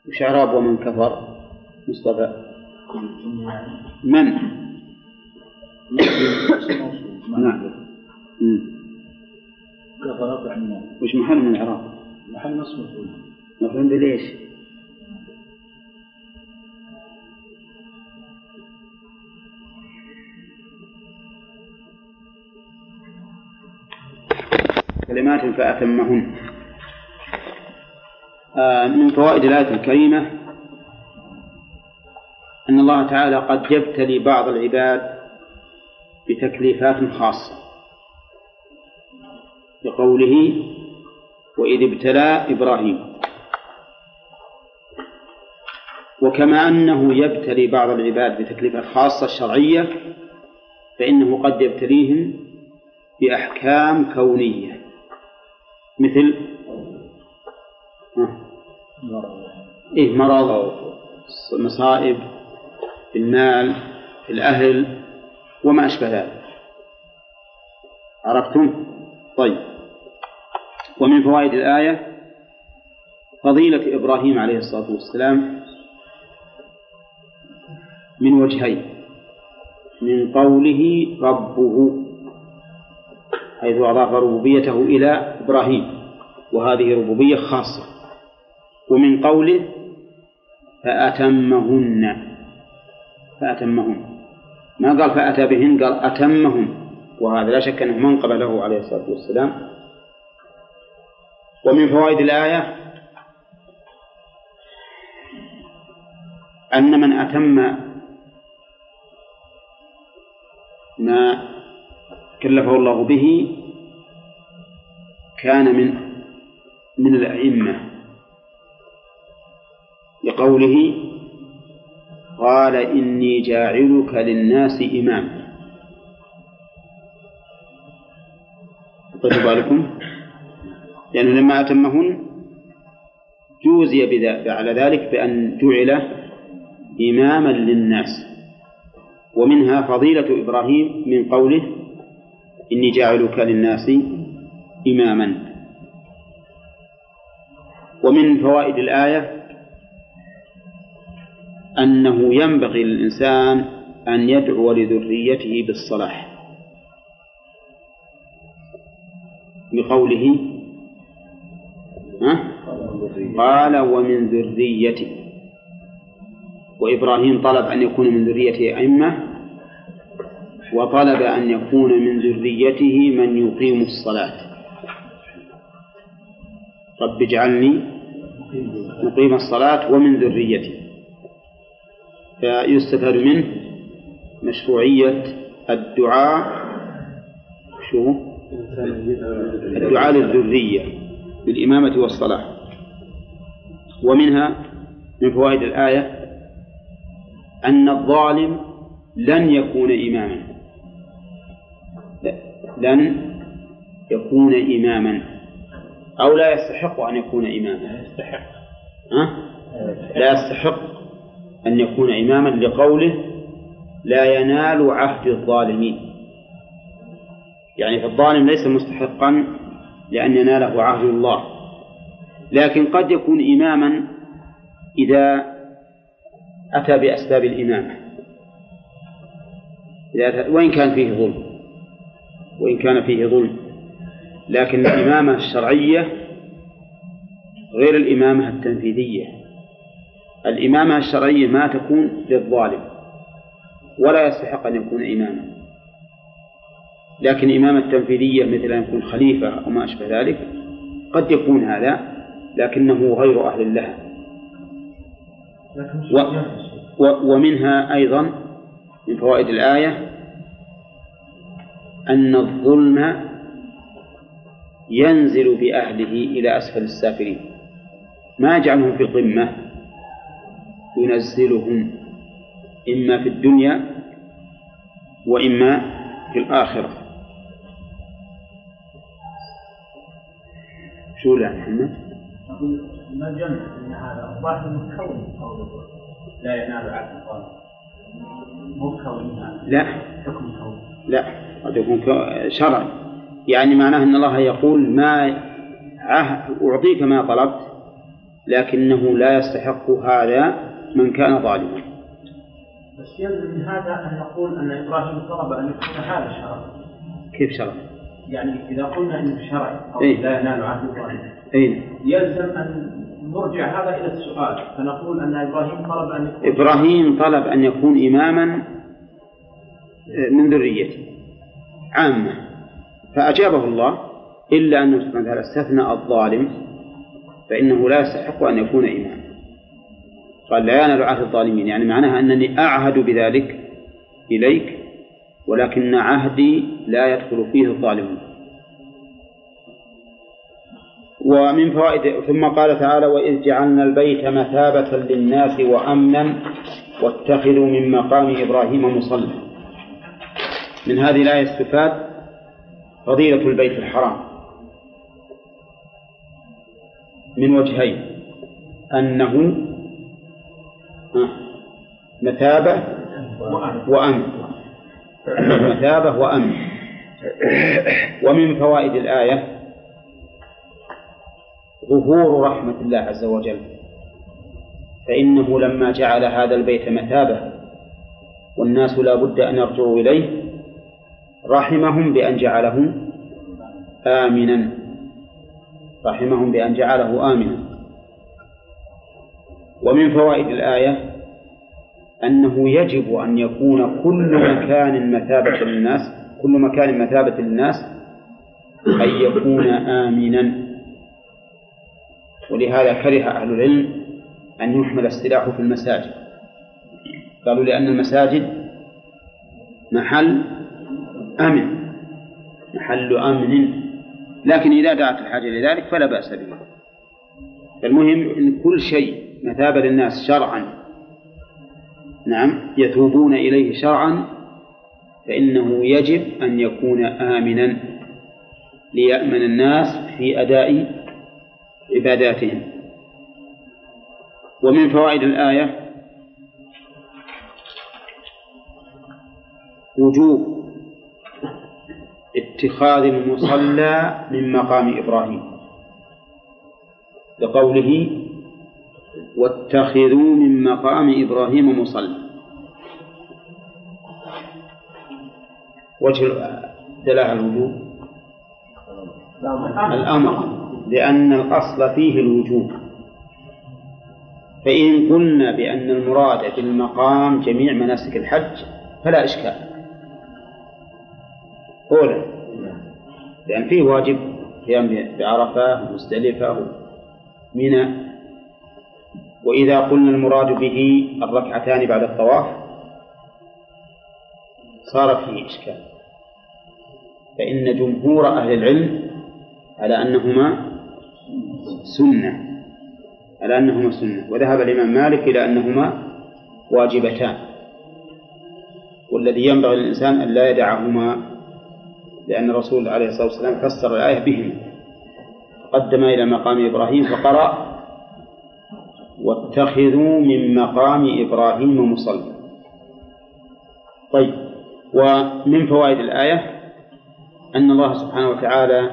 وش إعراب ومن كفر؟ مصطفى. من؟ نعم. كفرت وش محل من الإعراب؟ محل نصب. مفعول مفهوم بليش؟ كلمات فأتمهن. آه، من فوائد الآية الكريمة أن الله تعالى قد يبتلي بعض العباد بتكليفات خاصة. بقوله وإذ ابتلى إبراهيم. وكما أنه يبتلي بعض العباد بتكليفات خاصة شرعية فإنه قد يبتليهم بأحكام كونية. مثل إيه مرض مصائب في المال في الأهل وما أشبه ذلك. عرفتم؟ طيب. ومن فوائد الآية فضيلة إبراهيم عليه الصلاة والسلام من وجهين من قوله ربه. حيث أضاف ربوبيته إلى إبراهيم وهذه ربوبية خاصة. ومن قوله فأتمهن فأتمهن. ما قال فأتى بهن؟ قال أتمهن. وهذا لا شك أنه منقبة له عليه الصلاة والسلام. ومن فوائد الآية أن من أتم ما كلفه الله به كان من من الأئمة. لقوله قال إني جاعلك للناس إماما. طيب بالكم. لأنه لما أتمهن جوزي على ذلك بأن جعل إماما للناس. ومنها فضيلة إبراهيم من قوله إني جاعلك للناس إماما. ومن فوائد الآية أنه ينبغي للإنسان أن يدعو لذريته بالصلاح. بقوله قال ومن ذريتي. وإبراهيم طلب أن يكون من ذريته أئمة وطلب أن يكون من ذريته من يقيم الصلاة. رب اجعلني مقيم الصلاة ومن ذريتي. فيستفاد منه مشروعية الدعاء شو؟ الدعاء للذرية بالإمامة والصلاة. ومنها من فوائد الآية أن الظالم لن يكون إماما. لن يكون إماما أو لا يستحق أن يكون إماما. يستحق. ها؟ لا يستحق. أن يكون إماما لقوله لا ينال عهد الظالمين. يعني فالظالم ليس مستحقا لأن يناله عهد الله. لكن قد يكون إماما إذا أتى بأسباب الإمامة. وإن كان فيه ظلم. وإن كان فيه ظلم. لكن الإمامة الشرعية غير الإمامة التنفيذية. الإمامة الشرعية ما تكون للظالم ولا يستحق أن يكون إماما. لكن الإمامة التنفيذية مثل أن يكون خليفة أو ما أشبه ذلك قد يكون هذا لكنه غير أهل لها. و و ومنها أيضا من فوائد الآية أن الظلم ينزل بأهله إلى أسفل السافلين. ما يجعلهم في القمة ينزلهم إما في الدنيا وإما في الآخرة. شو لا محمد؟ ما جمع ان هذا؟ الظاهر انه كون لا ينال كون لا. حكم كون لا. قد يكون شرعي يعني معناه أن الله يقول ما أعطيك ما طلبت لكنه لا يستحق هذا من كان ظالما بس يلزم من هذا أن نقول أن إبراهيم طلب أن يكون هذا شرع كيف شرع؟ يعني إذا قلنا إنه شرعي أو إيه؟ لا ينال عهد الظالم أين؟ يلزم أن نرجع هذا إلى السؤال فنقول أن إبراهيم طلب أن يكون إبراهيم طلب أن يكون إماما من ذريته عامة. فأجابه الله إلا أنه سبحانه وتعالى استثنى الظالم فإنه لا يستحق أن يكون إماما. قال لا ينال عهد الظالمين. يعني معناها أنني أعهد بذلك إليك ولكن عهدي لا يدخل فيه الظالمون. ومن فوائد ثم قال تعالى وإذ جعلنا البيت مثابة للناس وأمنا واتخذوا من مقام إبراهيم مصلى. من هذه الآية استفاد فضيلة البيت الحرام. من وجهين. أنه مثابة وأمن. مثابة وأمن. ومن فوائد الآية ظهور رحمة الله عز وجل. فإنه لما جعل هذا البيت مثابة والناس لا بد أن يرجعوا إليه رحمهم بأن جعله آمنا. رحمهم بأن جعله آمنا. ومن فوائد الآية أنه يجب أن يكون كل مكان مثابة للناس كل مكان مثابة للناس أن يكون آمنا. ولهذا كره أهل العلم أن يحمل السلاح في المساجد. قالوا لأن المساجد محل أمن. محل أمن. لكن إذا دعت الحاجة لذلك فلا بأس به المهم أن كل شيء مثابة للناس شرعا نعم يتوبون إليه شرعا فإنه يجب أن يكون آمنا ليأمن الناس في أداء عباداتهم. ومن فوائد الآية وجوب اتخاذ المصلى من مقام إبراهيم. لقوله واتخذوا من مقام إبراهيم مصلى. وجه دلالة الوجوب؟ الأمر لأن الأصل فيه الوجوب. فإن قلنا بأن المراد بالمقام جميع مناسك الحج فلا إشكال. أولا لأن فيه واجب قيام بعرفة مزدلفة منى. وإذا قلنا المراد به الركعتان بعد الطواف صار فيه إشكال. فإن جمهور أهل العلم على أنهما سنة على أنهما سنة. وذهب الإمام مالك إلى أنهما واجبتان. والذي ينبغي للإنسان أن لا يدعهما لأن الرسول عليه الصلاة والسلام فسر الآية بهما قدم إلى مقام إبراهيم فقرأ واتخذوا من مقام إبراهيم مصلى. طيب ومن فوائد الآية؟ أن الله سبحانه وتعالى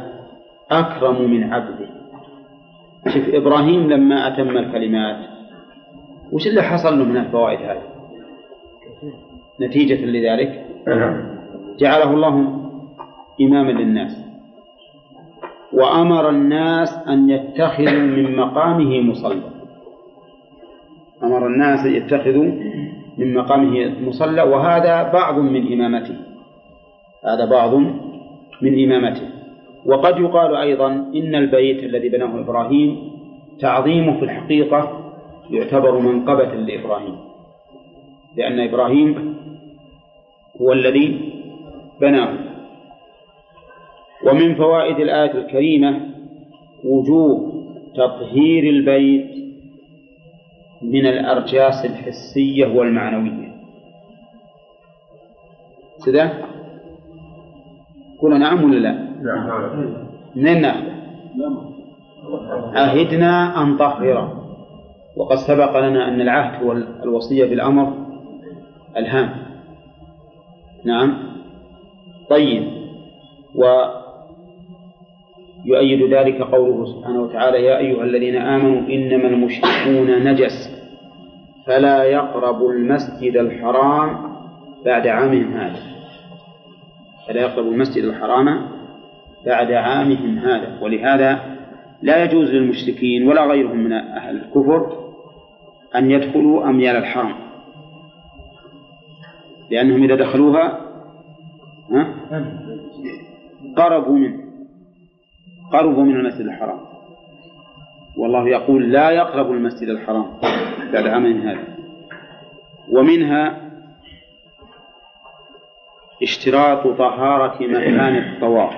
أكرم من عبده. شوف إبراهيم لما أتم الكلمات وش اللي حصل له من الفوائد هذه؟ نتيجة لذلك؟ جعله الله إماما للناس. وأمر الناس أن يتخذوا من مقامه مصلى. أمر الناس أن يتخذوا من مقامه مصلى وهذا بعض من إمامته. هذا بعض من إمامته. وقد يقال أيضا إن البيت الذي بناه إبراهيم تعظيمه في الحقيقة يعتبر منقبة لإبراهيم. لأن إبراهيم هو الذي بناه. ومن فوائد الآية الكريمة وجوب تطهير البيت من الأرجاس الحسية والمعنوية. كذا قول نعم ولا لا؟ منين ناخذ؟ عهدنا أن طهره وقد سبق لنا أن العهد هو الوصية بالأمر الهام. نعم. طيب. ويؤيد ذلك قوله سبحانه وتعالى يا أيها الذين آمنوا إنما المشركون نجس فلا يقربوا المسجد الحرام بعد عامهم هذا. فلا يقربوا المسجد الحرام بعد عامهم هذا. ولهذا لا يجوز للمشركين ولا غيرهم من أهل الكفر أن يدخلوا أميال الحرم لأنهم إذا دخلوها ها؟ قربوا منه. قربوا من المسجد الحرام. والله يقول لا يقرب المسجد الحرام بعد عام هذا. ومنها اشتراط طهارة مكان الطواف.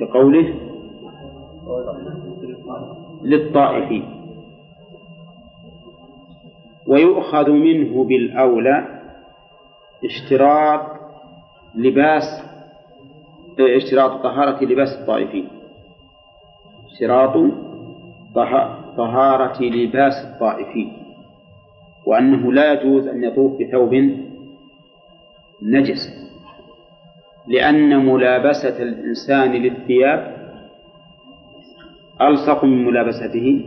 بقوله للطائفين. ويؤخذ منه بالأولى اشتراط لباس اشتراط طهارة لباس الطائفين. اشتراط طهارة لباس الطائفين. وأنه لا يجوز أن يطوف بثوب نجس. لأن ملابسة الإنسان للثياب ألصق من ملابسته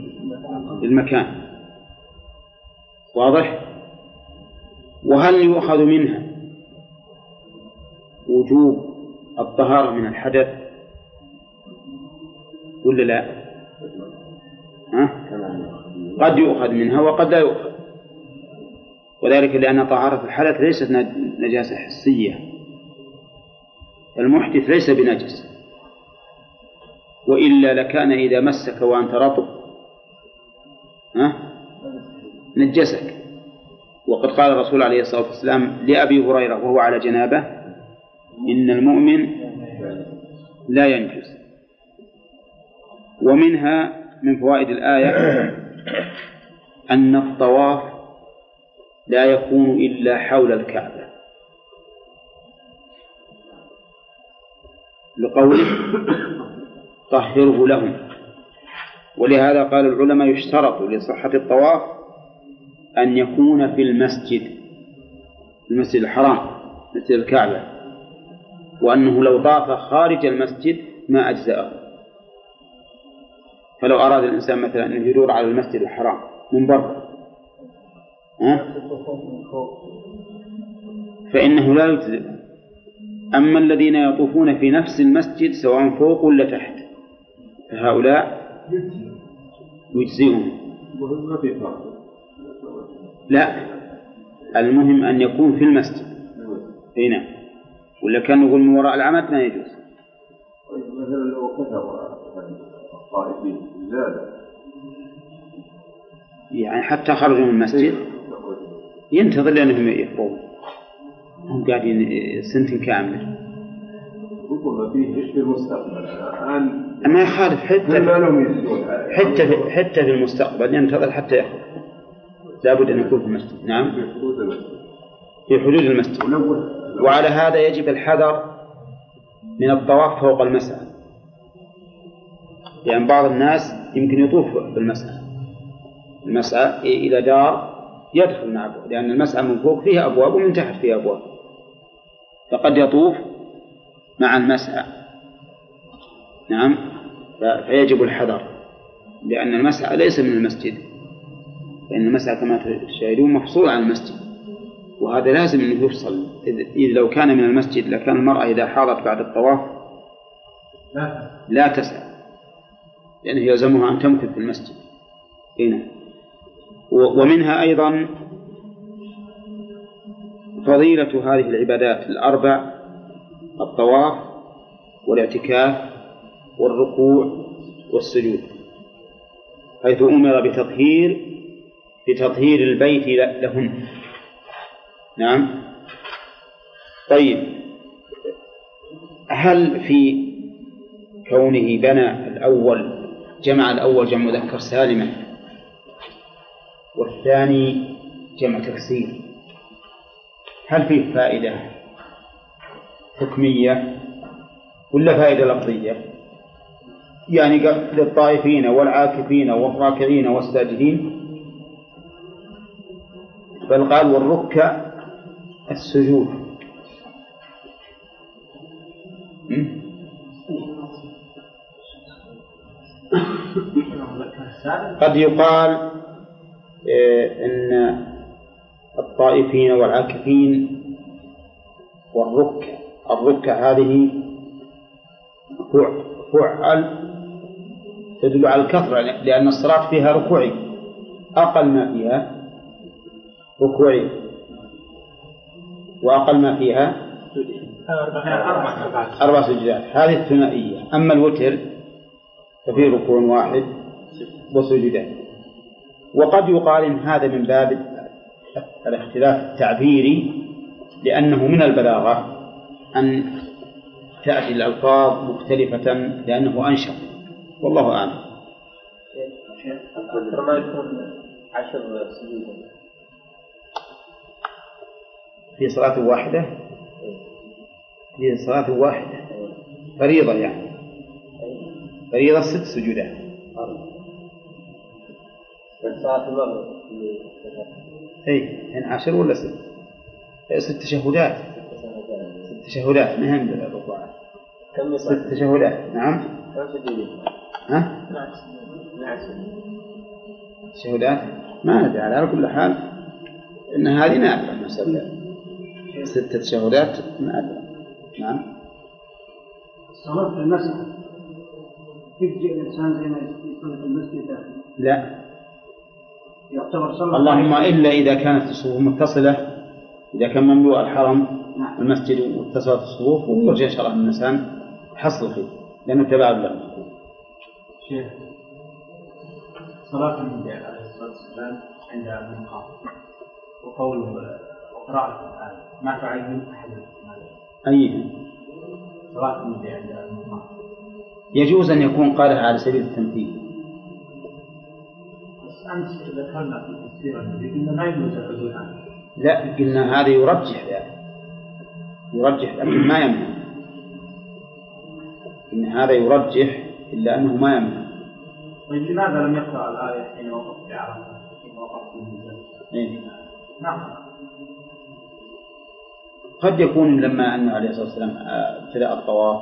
للمكان. واضح؟ وهل يؤخذ منها وجوب الطهارة من الحدث. ولا لا؟ ها؟ قد يؤخذ منها وقد لا يؤخذ. وذلك لأن طهارة الحدث ليست نجاسة حسية. المحدث ليس بنجس. وإلا لكان إذا مسك وأنت رطب. ها؟ نجسك. وقد قال الرسول عليه الصلاة والسلام لأبي هريرة وهو على جنابه إن المؤمن لا ينجس. ومنها من فوائد الآية أن الطواف لا يكون إلا حول الكعبة. لقوله طهره لهم. ولهذا قال العلماء يشترط لصحة الطواف أن يكون في المسجد المسجد الحرام مسجد الكعبة. وأنه لو طاف خارج المسجد ما أجزأه. فلو أراد الإنسان مثلا أن يدور على المسجد الحرام من برا فإنه لا يجزئ. أما الذين يطوفون في نفس المسجد سواء فوق ولا تحت فهؤلاء يجزئهم. لا المهم أن يكون في المسجد. هنا. ولا كان يقول من وراء العمد ما يجوز. طيب مثلا لو كثر الطائفين زاد يعني حتى خرجوا من المسجد. ينتظر لأنهم يفرون هم قاعدين سنة كاملة. ربما فيه في المستقبل؟ الآن ما يخالف حتى حتى في حتى في المستقبل ينتظر حتى يخرج. لابد أن يكون في المسجد. نعم. في حدود المسجد. وعلى هذا يجب الحذر من الطواف فوق المسعى لأن يعني بعض الناس يمكن يطوف بالمسعى المسعى إلى دار يدخل مع لأن المسعى من فوق فيها أبواب ومن تحت فيها أبواب. فقد يطوف مع المسعى نعم؟ فيجب الحذر لأن المسعى ليس من المسجد. لأن المسعى كما تشاهدون مفصول عن المسجد. وهذا لازم أنه يفصل. إذ لو كان من المسجد لكان المرأة إذا حاضت بعد الطواف لا. لا تسعى لأنه يلزمها أن تمكث في المسجد. هنا ومنها أيضا فضيلة هذه العبادات الأربع الطواف والاعتكاف والركوع والسجود. حيث أمر بتطهير بتطهير البيت لهن. نعم طيب هل في كونه بنى الأول جمع الأول جمع مذكر سالما والثاني جمع تكسير هل فيه فائدة حكمية ولا فائدة لفظية؟ يعني للطائفين والعاكفين والراكعين والساجدين بل قال والركع السجود. قد يقال إيه، إن الطائفين والعاكفين والركع الركع هذه فعل تدل على الكثرة لأن الصلاة فيها ركوعي أقل ما فيها ركوعي. وأقل ما فيها أربع سجدات. هذه الثنائية. أما الوتر ففيه ركوع واحد وسجدان وقد يقال إن هذا من باب الاختلاف التعبيري لأنه من البلاغة أن تأتي الألفاظ مختلفة لأنه أنشط. والله أعلم. ما يكون عشر سجود. في صلاة واحدة؟ في صلاة واحدة. فريضة يعني. فريضة ست سجودات. صلاة المغرب اي 12 ولا ست؟ إيه، ست تشهدات. ست تشهدات ما الركوعات كم ست تشهدات نعم. كم سجود ها؟ 12 تشهدات؟ ما ندري على كل حال إن هذه نادره المسألة ست تشهدات نادره نعم. الصلاة في المسجد. يجزئ الإنسان زي ما يصلي في المسجد؟ داخل لا. يعتبر صلاة. اللهم إلا إذا كانت الصفوف متصلة إذا كان مملوء الحرم نعم. المسجد واتصلت الصفوف ويرجى ان شاء الله الإنسان حصل خير لأنه تبع له. شيخ صلاة النبي عليه الصلاة والسلام عند المقام وقوله وقراءة القرآن. ما تعين أحد أي. صلاة النبي عند يجوز أن يكون قالها على سبيل التمثيل. بس أمس ذكرنا في تفسير النبي قلنا ما يجوز العدول عنه لا قلنا هذا يرجح ذلك. يرجح لكن ما يمنع. إن هذا يرجح إلا أنه ما يمنع. طيب لماذا لم يقرأ الآية حين وقف في عرفة؟ حين وقف في؟ إيه. نعم. قد يكون لما أنه عليه الصلاة والسلام آه، ابتدأ الطواف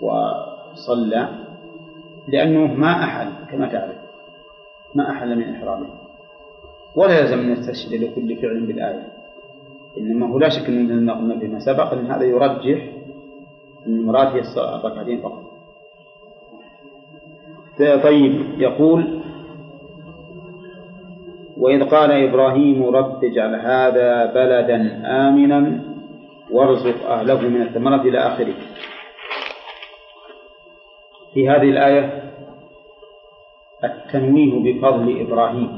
وصلى لأنه ما أحل كما تعرف ما أحل من إحرامه. ولا يلزم أن يستشهد لكل فعل بالآية. إنما هو لا شك أن قلنا فيما سبق أن هذا يرجح أن المراد هي الركعتين فقط. طيب يقول وإذ قال إبراهيم رب اجعل هذا بلدا آمنا وارزق أهله من الثمرات إلى آخره. في هذه الآية التنويه بفضل إبراهيم.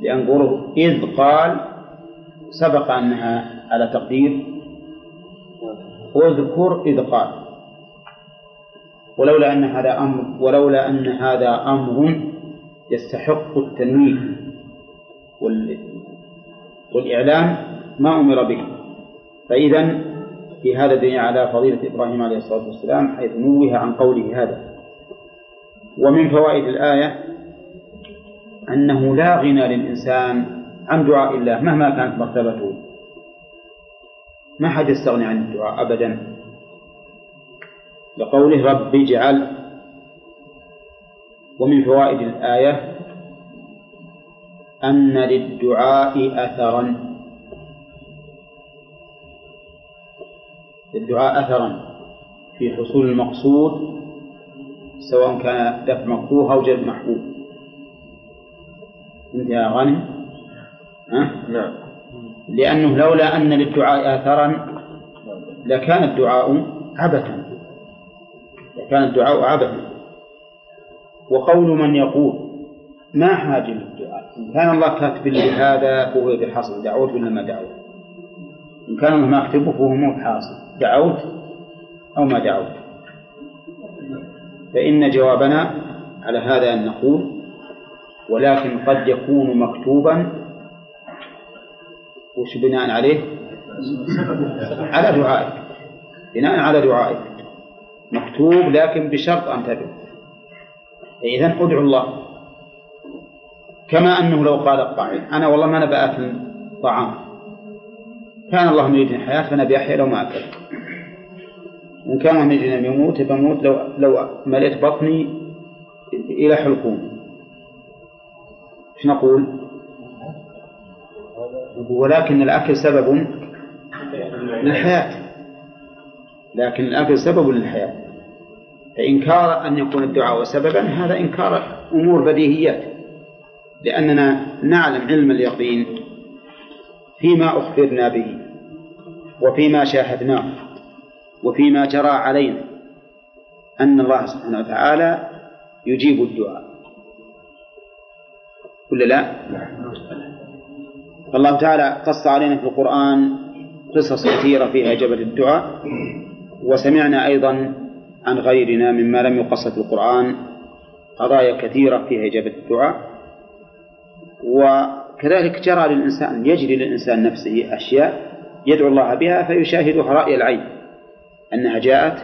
لأن قوله إذ قال سبق أنها على تقدير اذكر إذ قال. ولولا أن هذا أمر ولولا أن هذا أمر يستحق التنويه وال والإعلام ما أمر به. فإذا في هذا دليل على فضيلة إبراهيم عليه الصلاة والسلام حيث نوه عن قوله هذا. ومن فوائد الآية أنه لا غنى للإنسان عن دعاء الله مهما كانت مرتبته. ما حد يستغني عن الدعاء أبدا. لقوله رب اجعل ومن فوائد الآية أن للدعاء أثرا. للدعاء أثرا في حصول المقصود سواء كان دفع مكروه أو جلب محبوب. أنت يا غانم؟ ها؟ نعم. لأنه لولا أن للدعاء آثرا لكان الدعاء عبثا. لكان الدعاء عبثا. وقول من يقول ما حاجة للدعاء إن كان الله كاتب لي هذا فهو بحصل دعوت ولا ما دعوت. إن كان الله ما كتبه فهو مو بحاصل دعوت أو ما دعوت. فإن جوابنا على هذا أن نقول ولكن قد يكون مكتوبا وش بناء عليه؟ على دعائك. بناء على دعائك. مكتوب لكن بشرط أن تدعو. إذا ادعو الله. كما أنه لو قال القائل أنا والله ما أنا بآكل طعام. كان الله يريدني الحياة فأنا بأحيا لو ما أكل. إن كان الله يريدني أن يموت بموت لو لو مليت بطني إلى حلقوم. إيش نقول؟ ولكن الأكل سبب للحياة. لكن الأكل سبب للحياة. فإنكار أن يكون الدعاء سببا هذا إنكار أمور بديهيات لأننا نعلم علم اليقين فيما أخبرنا به وفيما شاهدناه وفيما جرى علينا أن الله سبحانه وتعالى يجيب الدعاء ولا لا؟ فالله تعالى قص علينا في القرآن قصص كثيرة فيها إجابة الدعاء وسمعنا أيضا عن غيرنا مما لم يقص في القرآن قضايا كثيرة فيها إجابة الدعاء. وكذلك جرى للإنسان يجري للإنسان نفسه أشياء يدعو الله بها فيشاهدها رأي العين أنها جاءت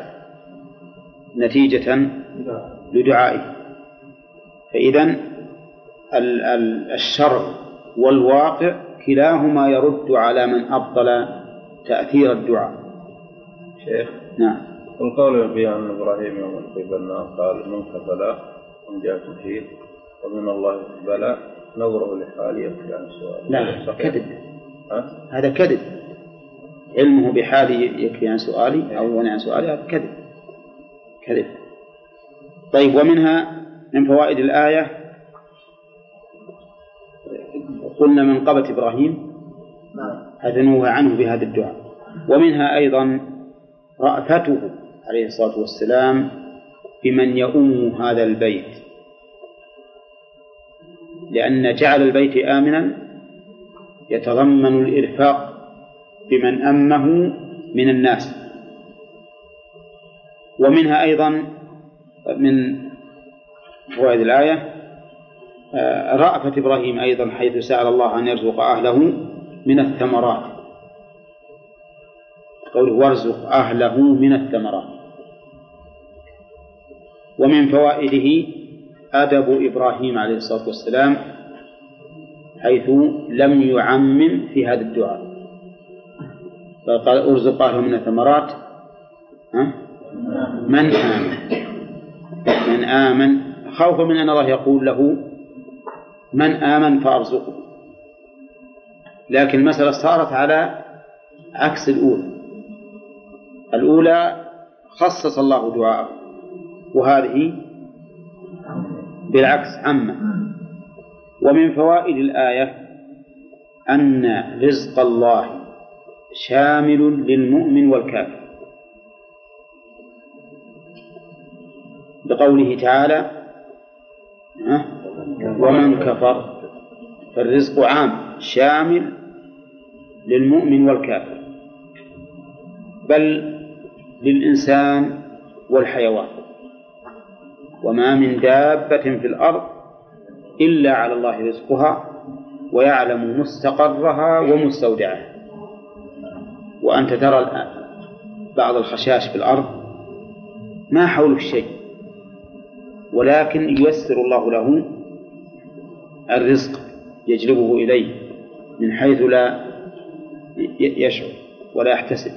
نتيجة لدعائه. فإذا ال- ال- الشرع والواقع كلاهما يرد على من أبطل تأثير الدعاء. شيخ نعم. القول بأن إبراهيم يوم القي النار قال منك بلاء من جاءت فيه ومن الله بلاء نظره لحالي يكفي عن السؤال لا. كذب؟ هذا كذب. علمه بحالي يكفي عن سؤالي أو يغني عن سؤالي هذا كذب. كذب. طيب ومنها من فوائد الآية قلنا منقبة إبراهيم هذا نوه عنه بهذا الدعاء. ومنها أيضا رأفته. عليه الصلاة والسلام بمن يؤم هذا البيت. لأن جعل البيت آمنا يتضمن الإرفاق بمن أمه من الناس. ومنها أيضا من فوائد الآية آه، رأفة إبراهيم أيضا حيث سأل الله أن يرزق أهله من الثمرات. قوله وارزق أهله من الثمرات. ومن فوائده أدب إبراهيم عليه الصلاة والسلام حيث لم يعمم في هذا الدعاء. فقال أرزق أهله من الثمرات. ها؟ من آمن. من آمن. خوفا من أن الله يقول له من آمن فأرزقه. لكن المسألة صارت على عكس الأولى. الأولى خصص الله دعاءه وهذه بالعكس عامة ومن فوائد الآية أن رزق الله شامل للمؤمن والكافر بقوله تعالى؟ ومن كفر فالرزق عام شامل للمؤمن والكافر بل للإنسان والحيوان. وما من دابة في الأرض إلا على الله رزقها ويعلم مستقرها ومستودعها. وأنت ترى بعض الخشاش في الأرض ما حوله شيء ولكن ييسر الله له الرزق يجلبه إليه من حيث لا يشعر ولا يحتسب.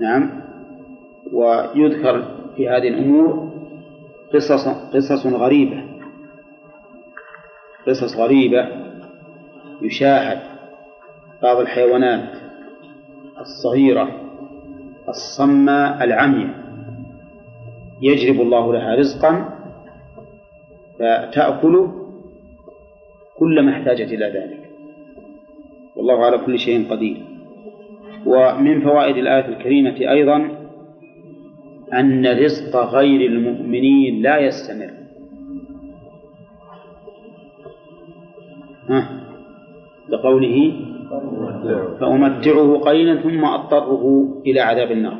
نعم. ويذكر في هذه الأمور قصص قصص غريبة. قصص غريبة يشاهد بعض الحيوانات الصغيرة الصماء العمياء يجلب الله لها رزقا فتأكله كلما احتاجت إلى ذلك. والله على كل شيء قدير. ومن فوائد الآية الكريمة أيضا أن رزق غير المؤمنين لا يستمر. لقوله فأمتعه قليلا ثم أضطره إلى عذاب النار.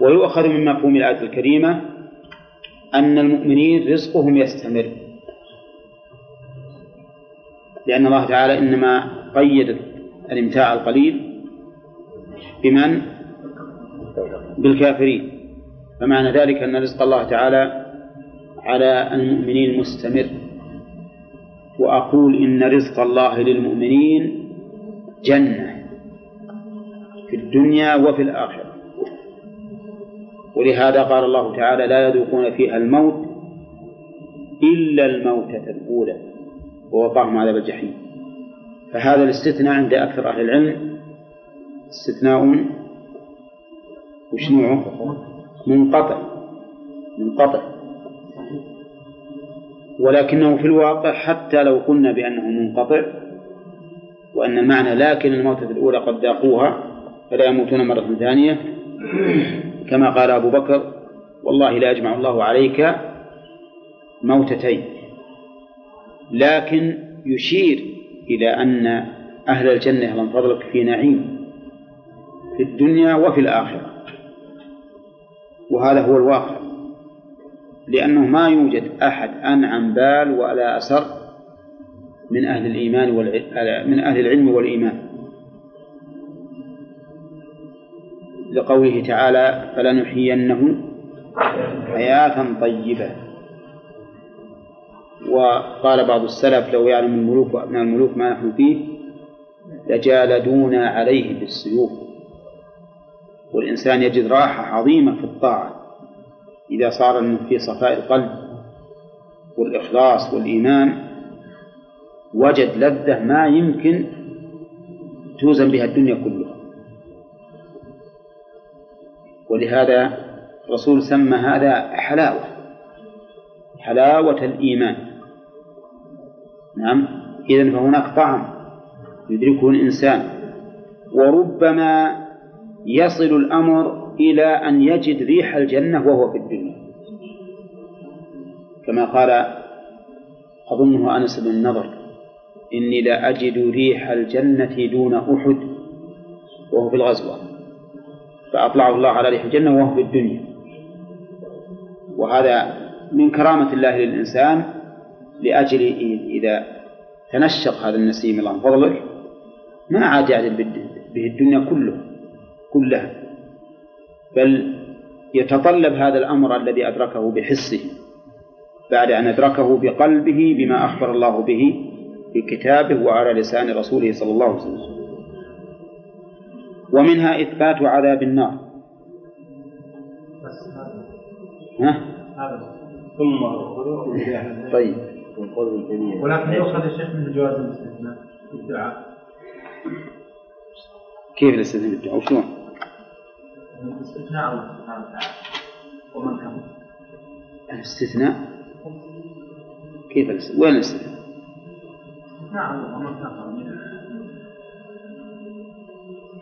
ويؤخذ من مفهوم الآية الكريمة أن المؤمنين رزقهم يستمر. لأن الله تعالى إنما قيد الإمتاع القليل بمن؟ بالكافرين. فمعنى ذلك أن رزق الله تعالى على المؤمنين مستمر. وأقول إن رزق الله للمؤمنين جنة في الدنيا وفي الآخرة. ولهذا قال الله تعالى لا يذوقون فيها الموت إلا الموتة الأولى. ووقاهم عذاب الجحيم. فهذا الاستثناء عند أكثر أهل العلم استثناء وش نوعه؟ منقطع. منقطع. ولكنه في الواقع حتى لو قلنا بأنه منقطع وأن المعنى لكن الموتة الأولى قد ذاقوها فلا يموتون مرة ثانية. كما قال أبو بكر والله لا يجمع الله عليك موتتين. لكن يشير إلى أن أهل الجنة من فضلك في نعيم. في الدنيا وفي الآخرة. وهذا هو الواقع. لأنه ما يوجد أحد أنعم بال ولا أسر من أهل الإيمان. من أهل العلم والإيمان. لقوله تعالى فلنحيينه حياة طيبة. وقال بعض السلف لو يعلم الملوك وأبناء الملوك ما نحن فيه لجالدونا عليه بالسيوف. والإنسان يجد راحة عظيمة في الطاعة إذا صار في صفاء القلب والإخلاص والإيمان. وجد لذة ما يمكن توزن بها الدنيا كلها. ولهذا الرسول سمى هذا حلاوة حلاوة الإيمان. نعم إذن فهناك طعم يدركه الإنسان. وربما يصل الأمر إلى أن يجد ريح الجنة وهو في الدنيا. كما قال أظنه أنس بن النضر إني لأجد ريح الجنة دون أحد وهو في الغزوة فأطلعه الله على ريح الجنة وهو في الدنيا. وهذا من كرامة الله للإنسان لأجل إذا تنشق هذا النسيم الله من فضله ما عاد يعدل به الدنيا كله كلها بل يتطلب هذا الأمر الذي أدركه بحسه بعد أن أدركه بقلبه بما أخبر الله به في كتابه وعلى لسان رسوله صلى الله عليه وسلم. ومنها إثبات عذاب النار. ها؟ ثم طيب. ولكن يؤخذ الشيخ من جواز الاستثناء. في الدعاء. كيف الاستثناء؟ في الدعاء وشلون؟ الاستثناء وتعالى ومن كفر الاستثناء؟ كيف الاستثناء؟ وين الاستثناء؟ استثناء الله ومن كفر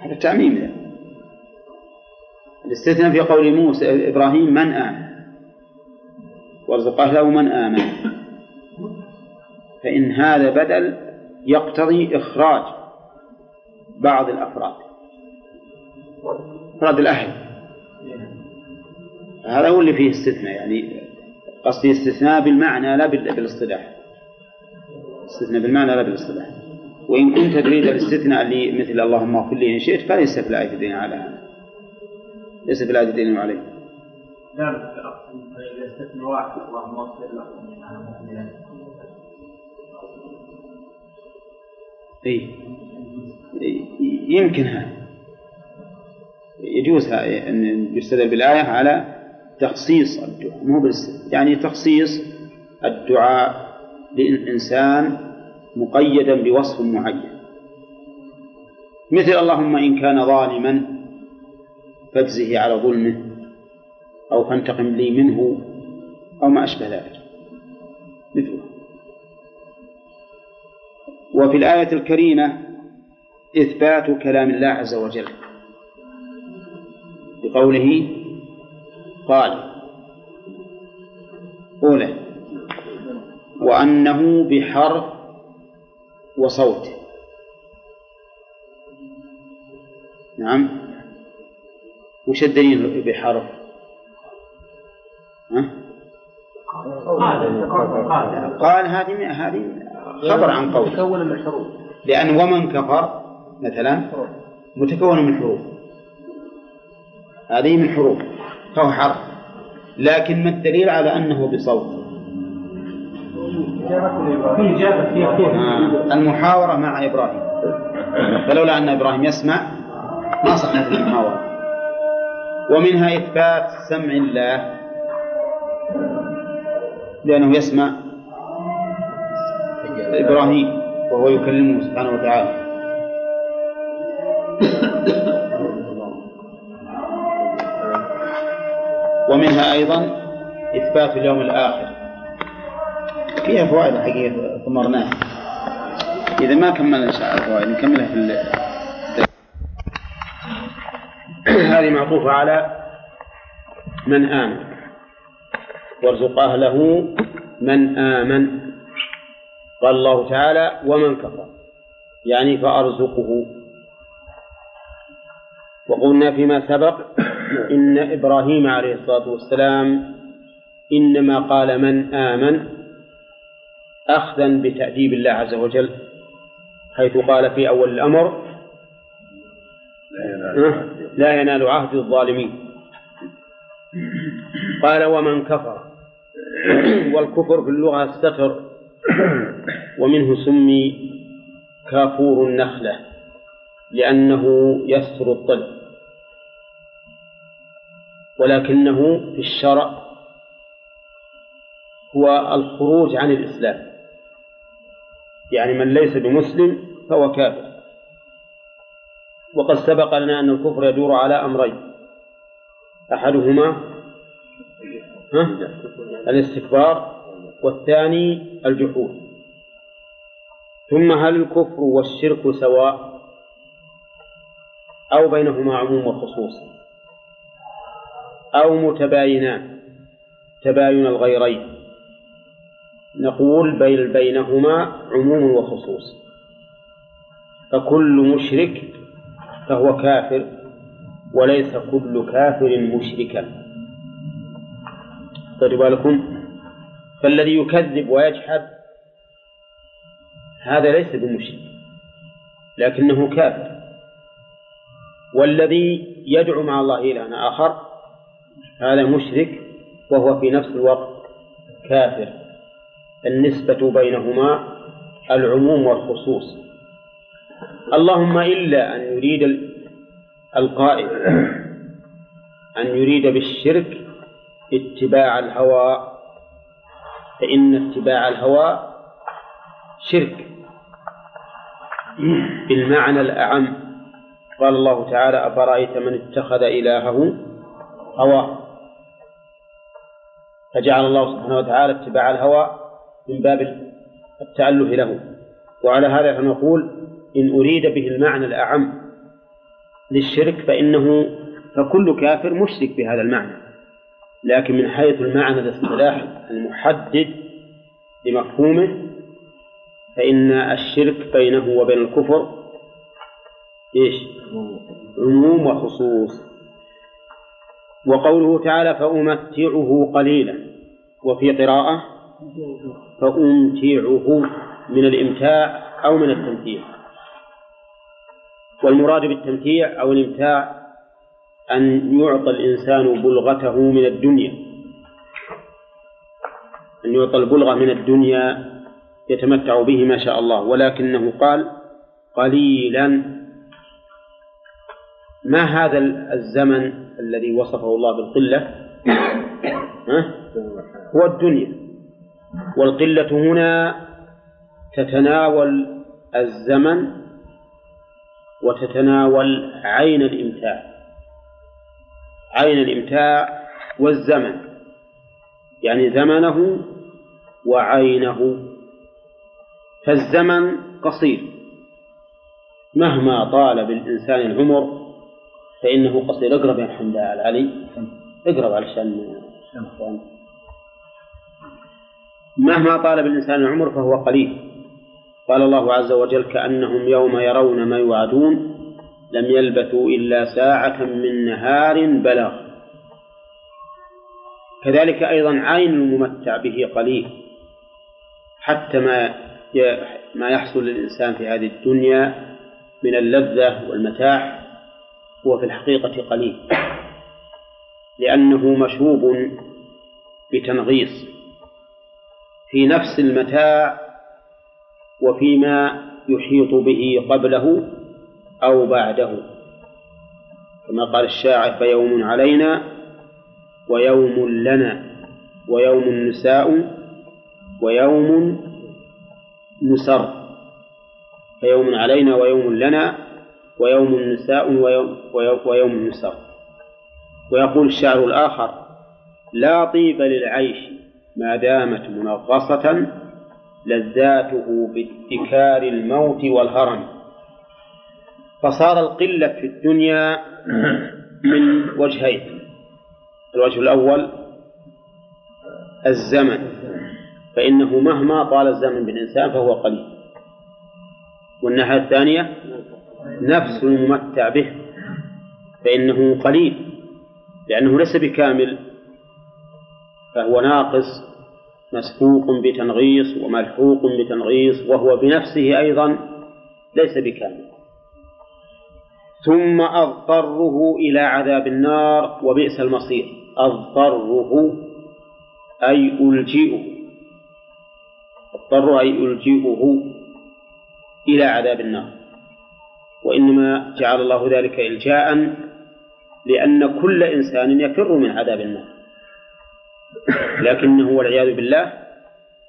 هذا تعميم له الاستثناء في قول موسى إبراهيم من آمن؟ وارزق أهله من آمن. فإن هذا بدل يقتضي إخراج بعض الأفراد. أفراد الأهل. هذا هو اللي فيه استثناء يعني قصدي استثناء بالمعنى لا بالاصطلاح. استثناء بالمعنى لا بالاصطلاح. وإن كنت تريد الاستثناء اللي مثل اللهم اغفر لي إن شئت فليس في الآية الدين على هذا. ليس في الآية الدين عليه. ذلك إذا استثنى واحد اللهم اغفر له. اي يمكن هذا. يجوز أن يستدل بالآية على تخصيص الدعاء. مو يعني تخصيص الدعاء للإنسان مقيدا بوصف معين. مثل اللهم إن كان ظالما فاجزه على ظلمه أو فانتقم لي منه أو ما أشبه ذلك. مثله. وفي الآية الكريمة إثبات كلام الله عز وجل. بقوله قال. أولى. وأنه بحرف وصوت. نعم. وش الدليل بحرف؟ ها؟ قال هذه هذه خبر عن قول. متكون من حروف. لأن ومن كفر مثلا متكون من حروف. هذه من حروف فهو حرف لكن ما الدليل على أنه بصوت؟ آه. المحاورة مع إبراهيم. فلولا أن إبراهيم يسمع ما صحت المحاورة. ومنها إثبات سمع الله. لأنه يسمع إبراهيم وهو يكلمه سبحانه وتعالى. ومنها أيضا إثبات اليوم الآخر. فيها فوائد الحقيقة ثمرناها إذا ما كملنا إن شاء الله الفوائد نكملها في. هذه معطوفة على من آمن. وارزق أهله من آمن. قال الله تعالى ومن كفر. يعني فأرزقه. وقلنا فيما سبق إن إبراهيم عليه الصلاة والسلام إنما قال من آمن أخذا بتأديب الله عز وجل حيث قال في أول الأمر لا ينال عهد الظالمين. قال ومن كفر والكفر في اللغة الستر ومنه سمي كافور النخلة لأنه يستر الطل ولكنه في الشرع هو الخروج عن الإسلام. يعني من ليس بمسلم فهو كافر. وقد سبق لنا أن الكفر يدور على أمرين. أحدهما؟ الاستكبار والثاني الجحود. ثم هل الكفر والشرك سواء أو بينهما عموم وخصوص؟ أو متباينان تباين الغيرين. نقول بين بينهما عموم وخصوص. فكل مشرك فهو كافر وليس كل كافر مشركا. خذوا بالكم فالذي يكذب ويجحد هذا ليس بمشرك لكنه كافر. والذي يدعو مع الله إلها آخر هذا مشرك وهو في نفس الوقت كافر. النسبة بينهما العموم والخصوص. اللهم إلا أن يريد القائل أن يريد بالشرك اتباع الهوى. فإن اتباع الهوى شرك. بالمعنى الأعم. قال الله تعالى أفرأيت من اتخذ إلهه هواه فجعل الله سبحانه وتعالى اتباع الهوى من باب التأله له. وعلى هذا فنقول إن أريد به المعنى الأعم للشرك فإنه فكل كافر مشرك بهذا المعنى. لكن من حيث المعنى الاصطلاحي المحدد لمفهومه فإن الشرك بينه وبين الكفر إيش؟ عموم وخصوص. وقوله تعالى فأمتعه قليلا. وفي قراءة فأمتعه من الإمتاع أو من التمتيع. والمراد بالتمتيع أو الإمتاع أن يعطى الإنسان بلغته من الدنيا. أن يعطى البلغة من الدنيا يتمتع به ما شاء الله. ولكنه قال قليلا. ما هذا الزمن الذي وصفه الله بالقلة. هو الدنيا والقلة هنا تتناول الزمن وتتناول عين الإمتاع. عين الإمتاع والزمن. يعني زمنه وعينه. فالزمن قصير. مهما طال بالإنسان العمر فإنه قصير. اقرب يا محمد علي اقرب علشان مهما طال بالإنسان العمر فهو قليل. قال الله عز وجل كأنهم يوم يرون ما يوعدون لم يلبثوا إلا ساعة من نهار بلغ. كذلك أيضا عين الممتع به قليل. حتى ما ما يحصل للإنسان في هذه الدنيا من اللذة والمتاع هو في الحقيقة قليل. لأنه مشوب بتنغيص في نفس المتاع وفيما يحيط به قبله أو بعده. كما قال الشاعر فيوم علينا ويوم لنا ويوم نساء ويوم نسر فيوم علينا ويوم لنا ويوم نساء ويوم, ويوم نسر ويقول الشاعر الآخر لا طيب للعيش ما دامت منغصة لذاته باتكار الموت والهرم. فصار القلة في الدنيا من وجهين الوجه الأول الزمن. فإنه مهما طال الزمن بالإنسان فهو قليل. والناحية الثانية نفس الممتع به فإنه قليل لأنه ليس بكامل فهو ناقص مسبوق بتنغيص وملحوق بتنغيص وهو بنفسه أيضا ليس بكامل. ثم أضطره إلى عذاب النار وبئس المصير. أضطره أي ألجئه. واضطر أي يلجئه إلى عذاب النار. وإنما جعل الله ذلك إلجاء لأن كل إنسان يفر من عذاب النار. لكنه والعياذ بالله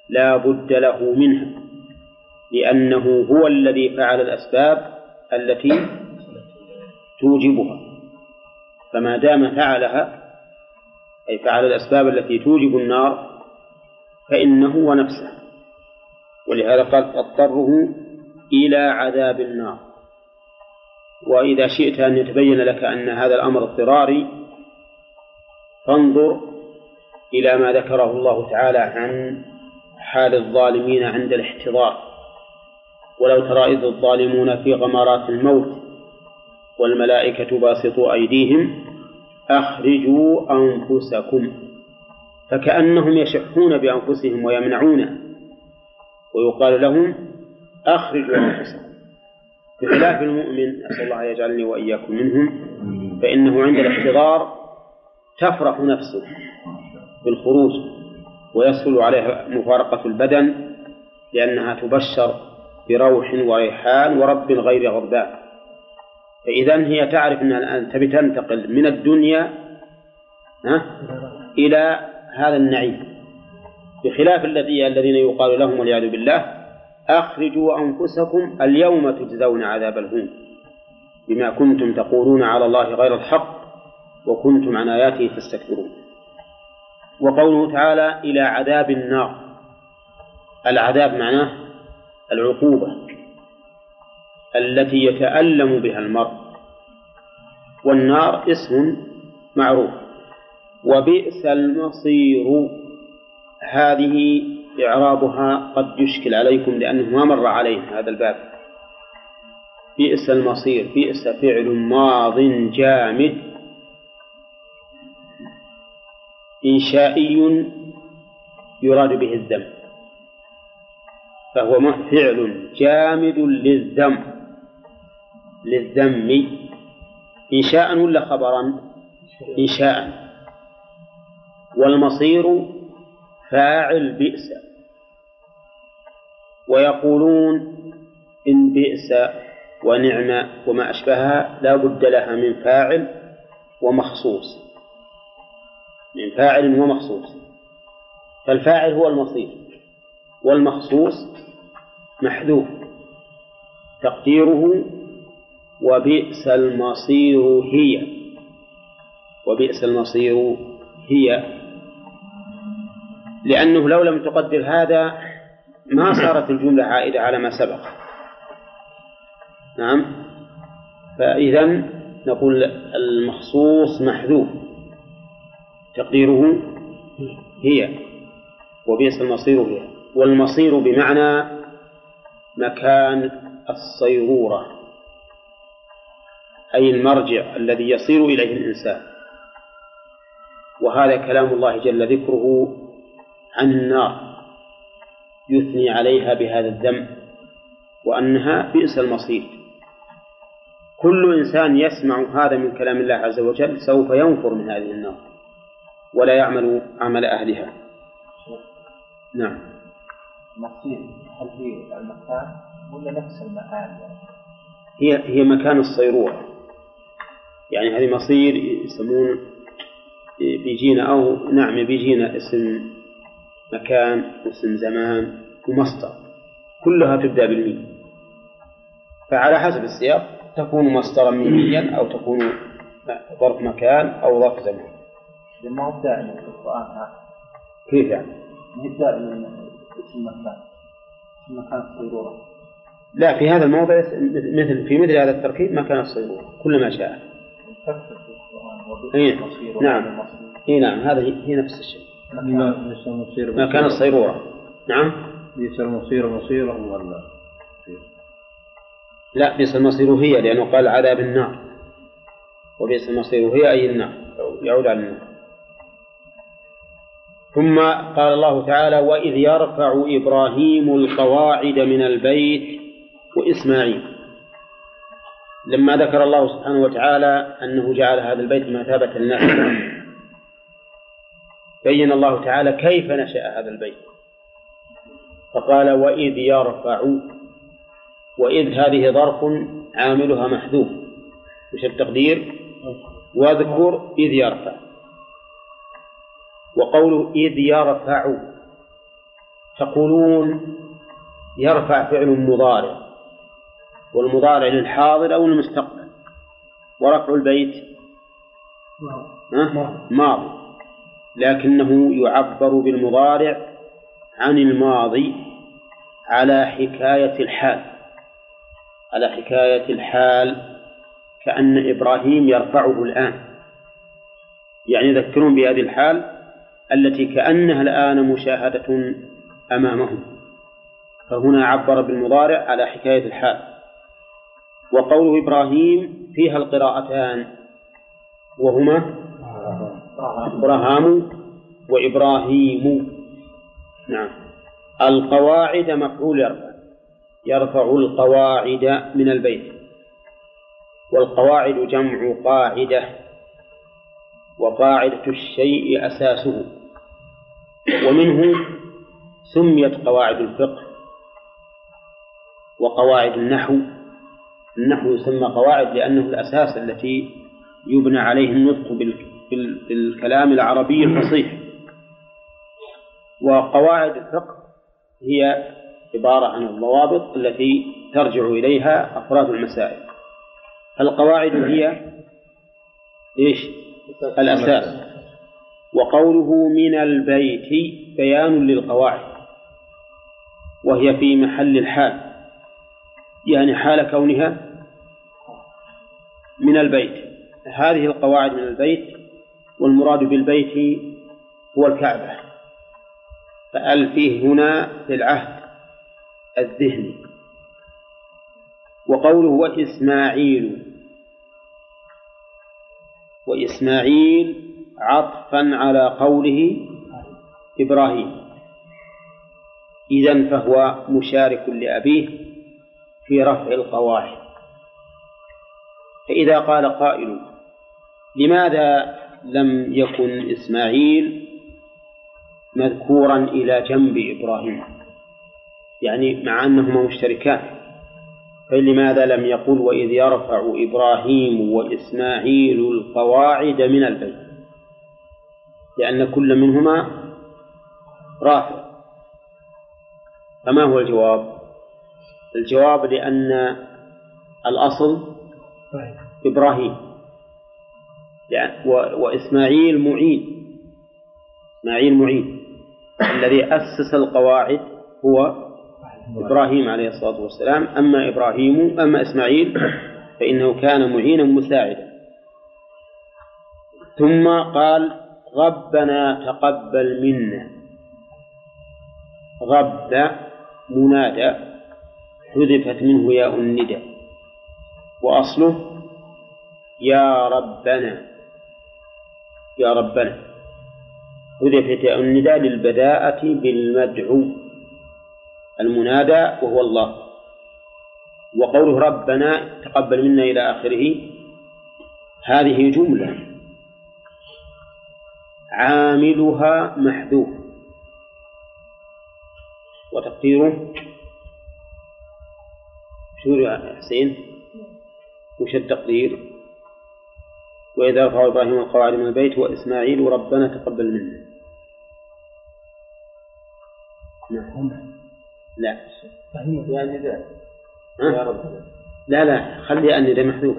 لا بد له منها لأنه هو الذي فعل الأسباب التي توجبها. فما دام فعلها أي فعل الأسباب التي توجب النار فإنه ونفسه. ولهذا قال اضطره إلى عذاب النار. وإذا شئت أن يتبين لك أن هذا الأمر اضطراري فانظر إلى ما ذكره الله تعالى عن حال الظالمين عند الاحتضار. ولو ترى إذ الظالمون في غمرات الموت والملائكة باسطوا أيديهم أخرجوا أنفسكم. فكأنهم يشحون بأنفسهم ويمنعونه ويقال لهم أخرجوا أنفسكم. بخلاف المؤمن أسأل الله أن يجعلني وإياكم منهم فإنه عند الاحتضار تفرح نفسه بالخروج ويسهل عليها مفارقة البدن لأنها تبشر بروح وريحان ورب غير غضبان فإذا هي تعرف أنها أن تبي تنتقل من الدنيا ها إلى هذا النعيم. بخلاف الذي الذين يقال لهم والعياذ بالله أخرجوا أنفسكم اليوم تجزون عذاب الهون بما كنتم تقولون على الله غير الحق وكنتم عن آياته تستكبرون. وقوله تعالى إلى عذاب النار. العذاب معناه العقوبة التي يتألم بها المرء. والنار اسم معروف. وبئس المصير. هذه إعرابها قد يشكل عليكم لأنه ما مر عليه هذا الباب. بئس المصير بئس فعل ماض جامد. إنشائي يراد به الذم. فهو فعل جامد للذم. للذم. إنشاء ولا خبرا؟ إنشاء. والمصير فاعل بئس. ويقولون إن بئس ونعم وما أشبهها لا بد لها من فاعل ومخصوص. من فاعل ومخصوص. فالفاعل هو المصير والمخصوص محذوف. تقديره وبئس المصير هي. وبئس المصير هي. لأنه لو لم تقدر هذا ما صارت الجملة عائدة على ما سبق. نعم؟ فإذا نقول المخصوص محذوف. تقديره هي وبئس المصير هي والمصير بمعنى مكان الصيرورة أي المرجع الذي يصير إليه الإنسان. وهذا كلام الله جل ذكره عن النار يثني عليها بهذا الذم وأنها بئس المصير. كل إنسان يسمع هذا من كلام الله عز وجل سوف ينفر من هذه النار ولا يعمل عمل أهلها. نعم. مصير هل هي المكان ولا نفس المكان؟ هي هي مكان الصيرورة يعني هذه مصير يسمون بيجينا أو نعم بيجينا اسم مكان واسم زمان ومصدر. كلها تبدأ بالميم. فعلى حسب السياق تكون مصدرا ميميا أو تكون ظرف مكان أو ظرف زمان. ما هو دائما في القرآن هذا كيف يعني؟ ما هي دائما اسم مكان. اسم مكان الصيرورة. لا في هذا الموضع مثل في مثل هذا التركيب مكان الصيرورة كل ما شاء. إيه. نعم. اي نعم. هذا هي نفس الشيء. بئس المصير مكان الصيرورة نعم. بئس المصير مصيرهم ولا لا؟ بئس المصير هي لأنه قال عذاب النار. وبئس المصير هي أي النار. يعود على النار. ثم قال الله تعالى وإذ يرفع إبراهيم القواعد من البيت وإسماعيل. لما ذكر الله سبحانه وتعالى أنه جعل هذا البيت مثابة للناس. بين الله تعالى كيف نشأ هذا البيت. فقال وإذ يرفع وإذ هذه ظرف عاملها محذوف. وش التقدير؟ واذكر إذ يرفع وقوله إذ يرفع تقولون يرفع فعل مضارع والمضارع للحاضر أو المستقبل. ورفع البيت؟ ماضي. لكنه يعبر بالمضارع عن الماضي على حكاية الحال على حكاية الحال كأن إبراهيم يرفعه الآن. يعني يذكرون بهذه الحال التي كأنها الآن مشاهدة أمامهم. فهنا عبر بالمضارع على حكاية الحال. وقوله إبراهيم فيها القراءتان وهما إبراهام وإبراهيم. نعم. القواعد مفعول يرفع. يرفع القواعد من البيت. والقواعد جمع قاعدة. وقاعدة الشيء أساسه. ومنه سميت قواعد الفقه. وقواعد النحو. النحو يسمى قواعد لأنه الأساس التي يبنى عليه النطق بالكلام العربي الفصيح. وقواعد الفقه هي عبارة عن الضوابط التي ترجع إليها أفراد المسائل. القواعد هي إيش؟ الأساس. وقوله من البيت بيان للقواعد. وهي في محل الحال. يعني حال كونها من البيت. هذه القواعد من البيت والمراد بالبيت هو الكعبة. فأل فيه هنا في العهد الذهني وقوله وإسماعيل وإسماعيل عطفا على قوله إبراهيم. إذا فهو مشارك لأبيه في رفع القواعد. فإذا قال قائل لماذا لم يكن إسماعيل مذكورا إلى جنب إبراهيم. يعني مع أنهما مشتركان فلماذا لم يقل وإذ يرفع إبراهيم وإسماعيل القواعد من البيت؟ لأن كل منهما رافع. فما هو الجواب؟ الجواب لأن الأصل إبراهيم. يعني وإسماعيل معين إسماعيل معين الذي أسس القواعد هو إبراهيم عليه الصلاة والسلام. أما إبراهيم أما إسماعيل فإنه كان معينا مساعدا. ثم قال ربنا تقبل منا. غب منادى حذفت منه ياء الندى. وأصله يا ربنا. يا ربنا. حذفت الندى للبداءة بالمدعو. المنادى وهو الله. وقوله ربنا تقبل منا إلى آخره. هذه جملة. عاملها محذوف. وتقديره. شو يا حسين؟ وش التقدير؟ وإذا رفع إبراهيم القواعد من البيت وإسماعيل ربنا تقبل منا. نعم لا. يعني رب. لا لا. خلي أن ذا محذوف